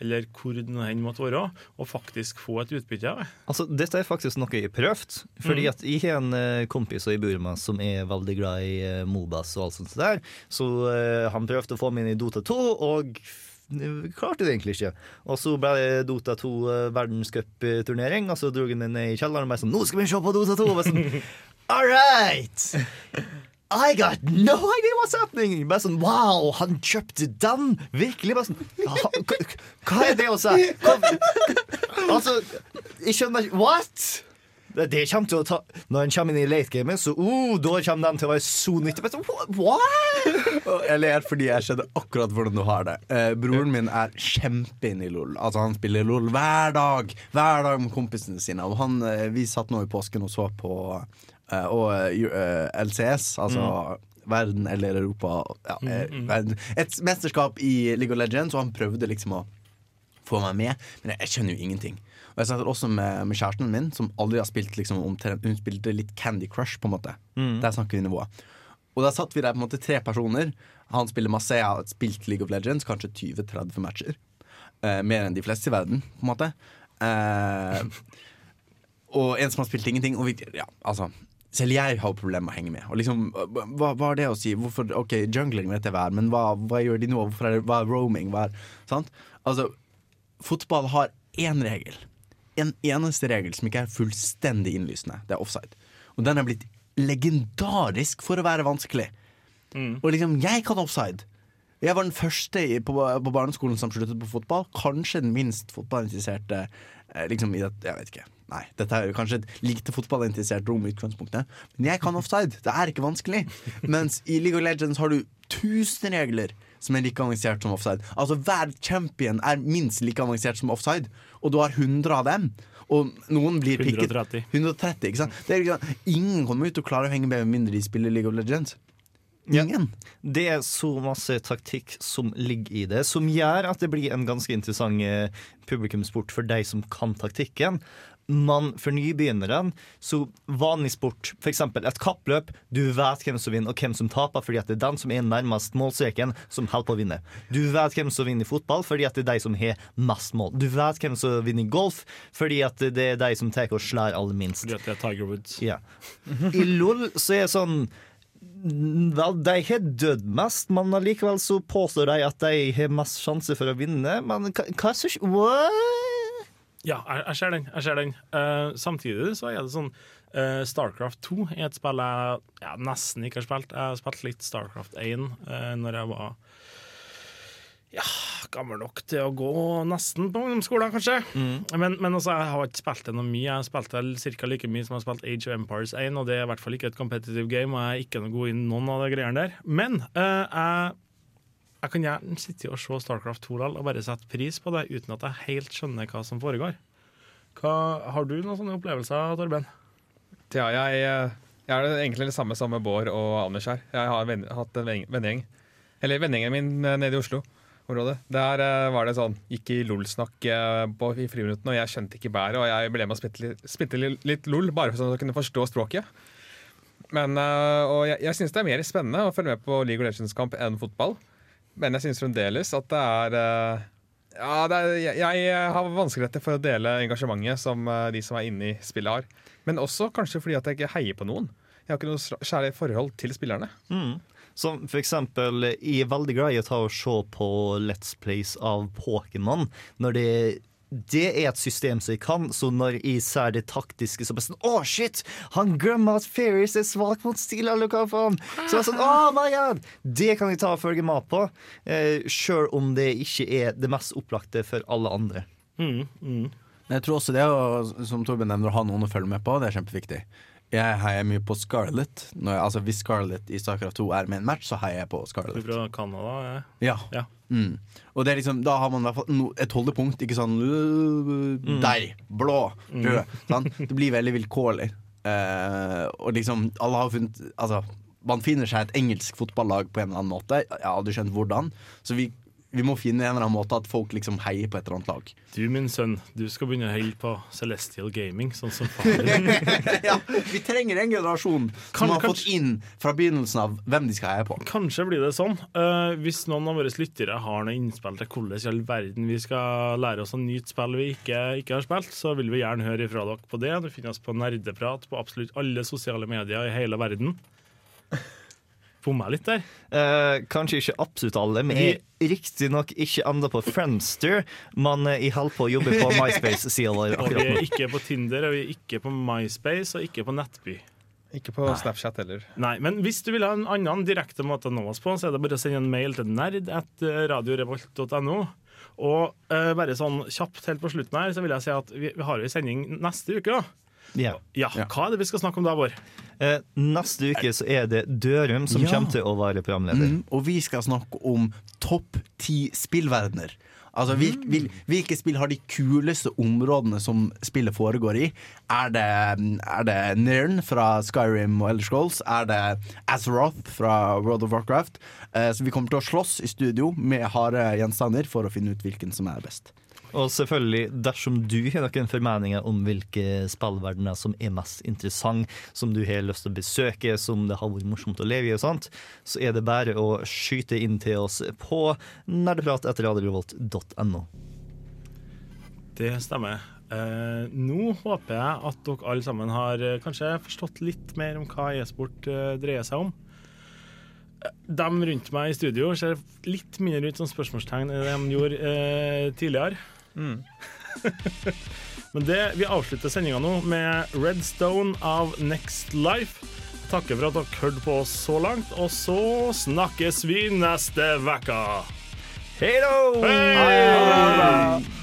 eller hvor det enn måtte være, og faktisk få et utbytte av det? Altså, dette er faktisk noe jeg har prøvd. Fordi Mm. at jeg har en eh, kompis i Burma som er veldig glad i eh, Mobas og alt sånt der. Så uh, han prøvde å få meg inn i Dota 2, og klarte det egentlig ikke. Og så ble det Dota 2 uh, verdenscupturnering, og så dro han ned i kjelleren og bare sånn 'Nå skal vi se på Dota 2!' Og bare sånn, All right! I got no idea what's happening! Bare sånn, Wow, han kjøpte den! Virkelig? Bare sånn, «Hva- hva- er det å si? Altså, jeg skjønner ikke What?! Det, kommer til å ta Når en kommer inn i late gamet, så uh, da kommer den til å være så nyttig. Bare sånn, «What? What?! Og jeg ler fordi jeg skjønner akkurat hvordan du har det. Eh, broren min er kjempeinn i LOL. Altså Han spiller LOL hver dag Hver dag med kompisene sine. Og han, eh, Vi satt nå i påsken og så på eh, og, eh, LCS, altså verden eller Europa. Ja, eh, Mm, mm. Et mesterskap i League of Legends, og han prøvde liksom å få meg med, men jeg, jeg skjønner jo ingenting. Og jeg snakker også med, med kjæresten min, som aldri har spilt liksom omtrent Hun spilte litt Candy Crush, på en måte. Mm. Der snakker vi nivået. Og da satt vi der på en måte tre personer. Han spiller masse, jeg har spilt League of Legends, kanskje 20-30 matcher. eh, mer enn de fleste i verden, på en måte. Eh, og en som har spilt ingenting. Og vi, ja, altså selv jeg har problemer med å henge med. Og liksom, hva, hva er det å si? Hvorfor, ok, Jungling vet jeg hva er, men hva, hva gjør de nå? Hvorfor er det, hva er roaming? Hva er, sant? Altså, fotball har én regel. En eneste regel som ikke er fullstendig innlysende. Det er offside. Og den er blitt legendarisk for å være vanskelig. Og liksom, jeg kan offside. Jeg var den første på, på barneskolen som sluttet på fotball. Kanskje den minst fotballinteresserte eh, liksom i det, Jeg vet ikke. Nei, dette er kanskje et lite fotballinteressert rom i utgangspunktet. Men jeg kan offside. Det er ikke vanskelig. Mens i League of Legends har du tusen regler som er like avansert som offside. Altså Hver champion er minst like avansert som offside, og du har 100 av dem. Og noen blir pikket 130. 130 ikke sant? Det er, ikke sant? Ingen kommer ut og klarer å henge med med mindre de spiller League of Legends. Ingen. Det er så masse taktikk som ligger i det, som gjør at det blir en ganske interessant publikumsport for de som kan taktikken. Men for nybegynnerne, så vanlig sport, f.eks. et kappløp, du vet hvem som vinner og hvem som taper, fordi at det er den som er nærmest målstreken, som holder på å vinne. Du vet hvem som vinner i fotball, fordi at det er de som har mest mål. Du vet hvem som vinner i golf, fordi at det er de som tar og slår aller minst. Fordi at det er Tiger Woods. Ja. I LOL så er det sånn Vel, de har dødd mest, men allikevel så påstår de at de har mest sjanse for å vinne. Men hva, hva så What? Ja, jeg, jeg ser den. Jeg ser den. Uh, samtidig så er det sånn uh, Starcraft 2 er et spill jeg ja, nesten ikke har spilt. Jeg har spilt litt Starcraft 1 uh, når jeg var ja, gammel nok til å gå nesten på ungdomsskolen, kanskje. Men, men altså, jeg har ikke spilt det noe mye. Jeg har spilt det ca. like mye som jeg har spilt Age of Empires 1, og det er i hvert fall ikke et competitive game, og jeg er ikke noe god i noen av de greiene der. Men uh, jeg jeg kan gjerne sitte og se Starcraft 2 likevel og bare sette pris på det uten at jeg helt skjønner hva som foregår. Hva, har du noen sånne opplevelser, Torben? Ja, jeg, jeg er egentlig det samme som Bård og Anders her. Jeg har venn, hatt en venn- vennegjeng. Eller vennegjengen min eh, nede i Oslo-området. Der eh, var det sånn, gikk i LOL-snakk eh, i friminuttene, og jeg skjønte ikke bæret. Og jeg ble med å spilte spilte litt, LOL, bare for sånn at jeg kunne forstå språket. Men, og jeg, jeg syns det er mer spennende å følge med på League of Legends-kamp enn fotball. Men jeg syns fremdeles at det er eh, ja, er, jeg, jeg har vanskeligheter for å dele engasjementet som eh, de som er inne i spillet har. Men også kanskje fordi at jeg ikke heier på noen. Jeg har ikke noe kjærlig forhold til spillerne. Mm. Som for eksempel, jeg er veldig glad i å ta og se på Let's Plays av Pokémon. Når det det er et system som jeg kan, så når jeg ser det taktiske, så bare sånn Å, shit! Han glemmer at Fairies er svak mot stil, eller hva faen? Så jeg er sånn, oh my god! Det kan jeg ta og følge med på, eh, sjøl om det ikke er det mest opplagte for alle andre. Men jeg tror også det som Torben nevner, å ha noen å følge med på, det er kjempeviktig. Jeg heier mye på Scarlett. Når jeg, altså Hvis Scarlett i Starcraft 2 er med en match, så heier jeg på Scarlett. fra Canada? ja. Ja. Ja. Mm. Og det er liksom, da har man i hvert fall no, et holdepunkt. Ikke sånn mm. Der! Blå! Rød. sant? Det blir veldig vilkårlig. Eh, og liksom, alle har funnet Altså, man finner seg et engelsk fotballag på en eller annen måte. Jeg aldri skjønt hvordan. Så vi, vi må finne en eller annen måte at folk liksom heier på et eller annet lag. Du, min sønn, du skal begynne å heie på Celestial Gaming, sånn som far din. ja, vi trenger en generasjon som Kan- har kanskje- fått inn fra begynnelsen av hvem de skal heie på. Kanskje blir det sånn. Uh, hvis noen av våre lyttere har noe innspill til hvordan i all verden vi skal lære oss å nyte spill vi ikke, ikke har spilt, så vil vi gjerne høre ifra dere på det. Du finner oss på Nerdeprat på absolutt alle sosiale medier i hele verden. Bomma litt der? Eh, kanskje ikke absolutt alle, men jeg er riktignok ikke enda på Friendster, men eh, jeg holder på å jobbe på MySpace-sida vår Og vi er ikke på Tinder, og vi er ikke på MySpace, og ikke på Nettby. Ikke på Snapchat heller. Nei, men hvis du vil ha en annen direkte måte å nå oss på, så er det bare å sende en mail til nerd at radiorevolt.no. Og eh, bare sånn kjapt helt på slutten her, så vil jeg si at vi, vi har jo en sending neste uke, da. Ja. Ja, hva er det vi skal snakke om da, Vår? Eh, neste uke så er det Dørum som Ja. kommer til å være programleder. Mm, og vi skal snakke om topp ti spillverdener. Altså, hvil, hvil, Hvilke spill har de kuleste områdene som spillet foregår i? Er det, er det Nirn fra Skyrim og Elder Scrolls? Er det Azeroth fra World of Warcraft? Eh, så vi kommer til å slåss i studio med harde gjenstander for å finne ut hvilken som er best. Og selvfølgelig, dersom du har noen formeninger om hvilke spillverdener som er mest interessant, som du har lyst til å besøke, som det har vært morsomt å leve i, og sånt, så er det bare å skyte inn til oss på nerdeprat etter radiorevolt.no. Det stemmer. Eh, nå håper jeg at dere alle sammen har eh, kanskje forstått litt mer om hva e-sport eh, dreier seg om. Eh, De rundt meg i studio ser litt mindre ut som spørsmålstegn enn de gjorde eh, tidligere. Men det, vi avslutter sendinga nå med Redstone av Next Life. Takker for at dere hørte på oss så langt, og så snakkes vi neste uke. Hei da!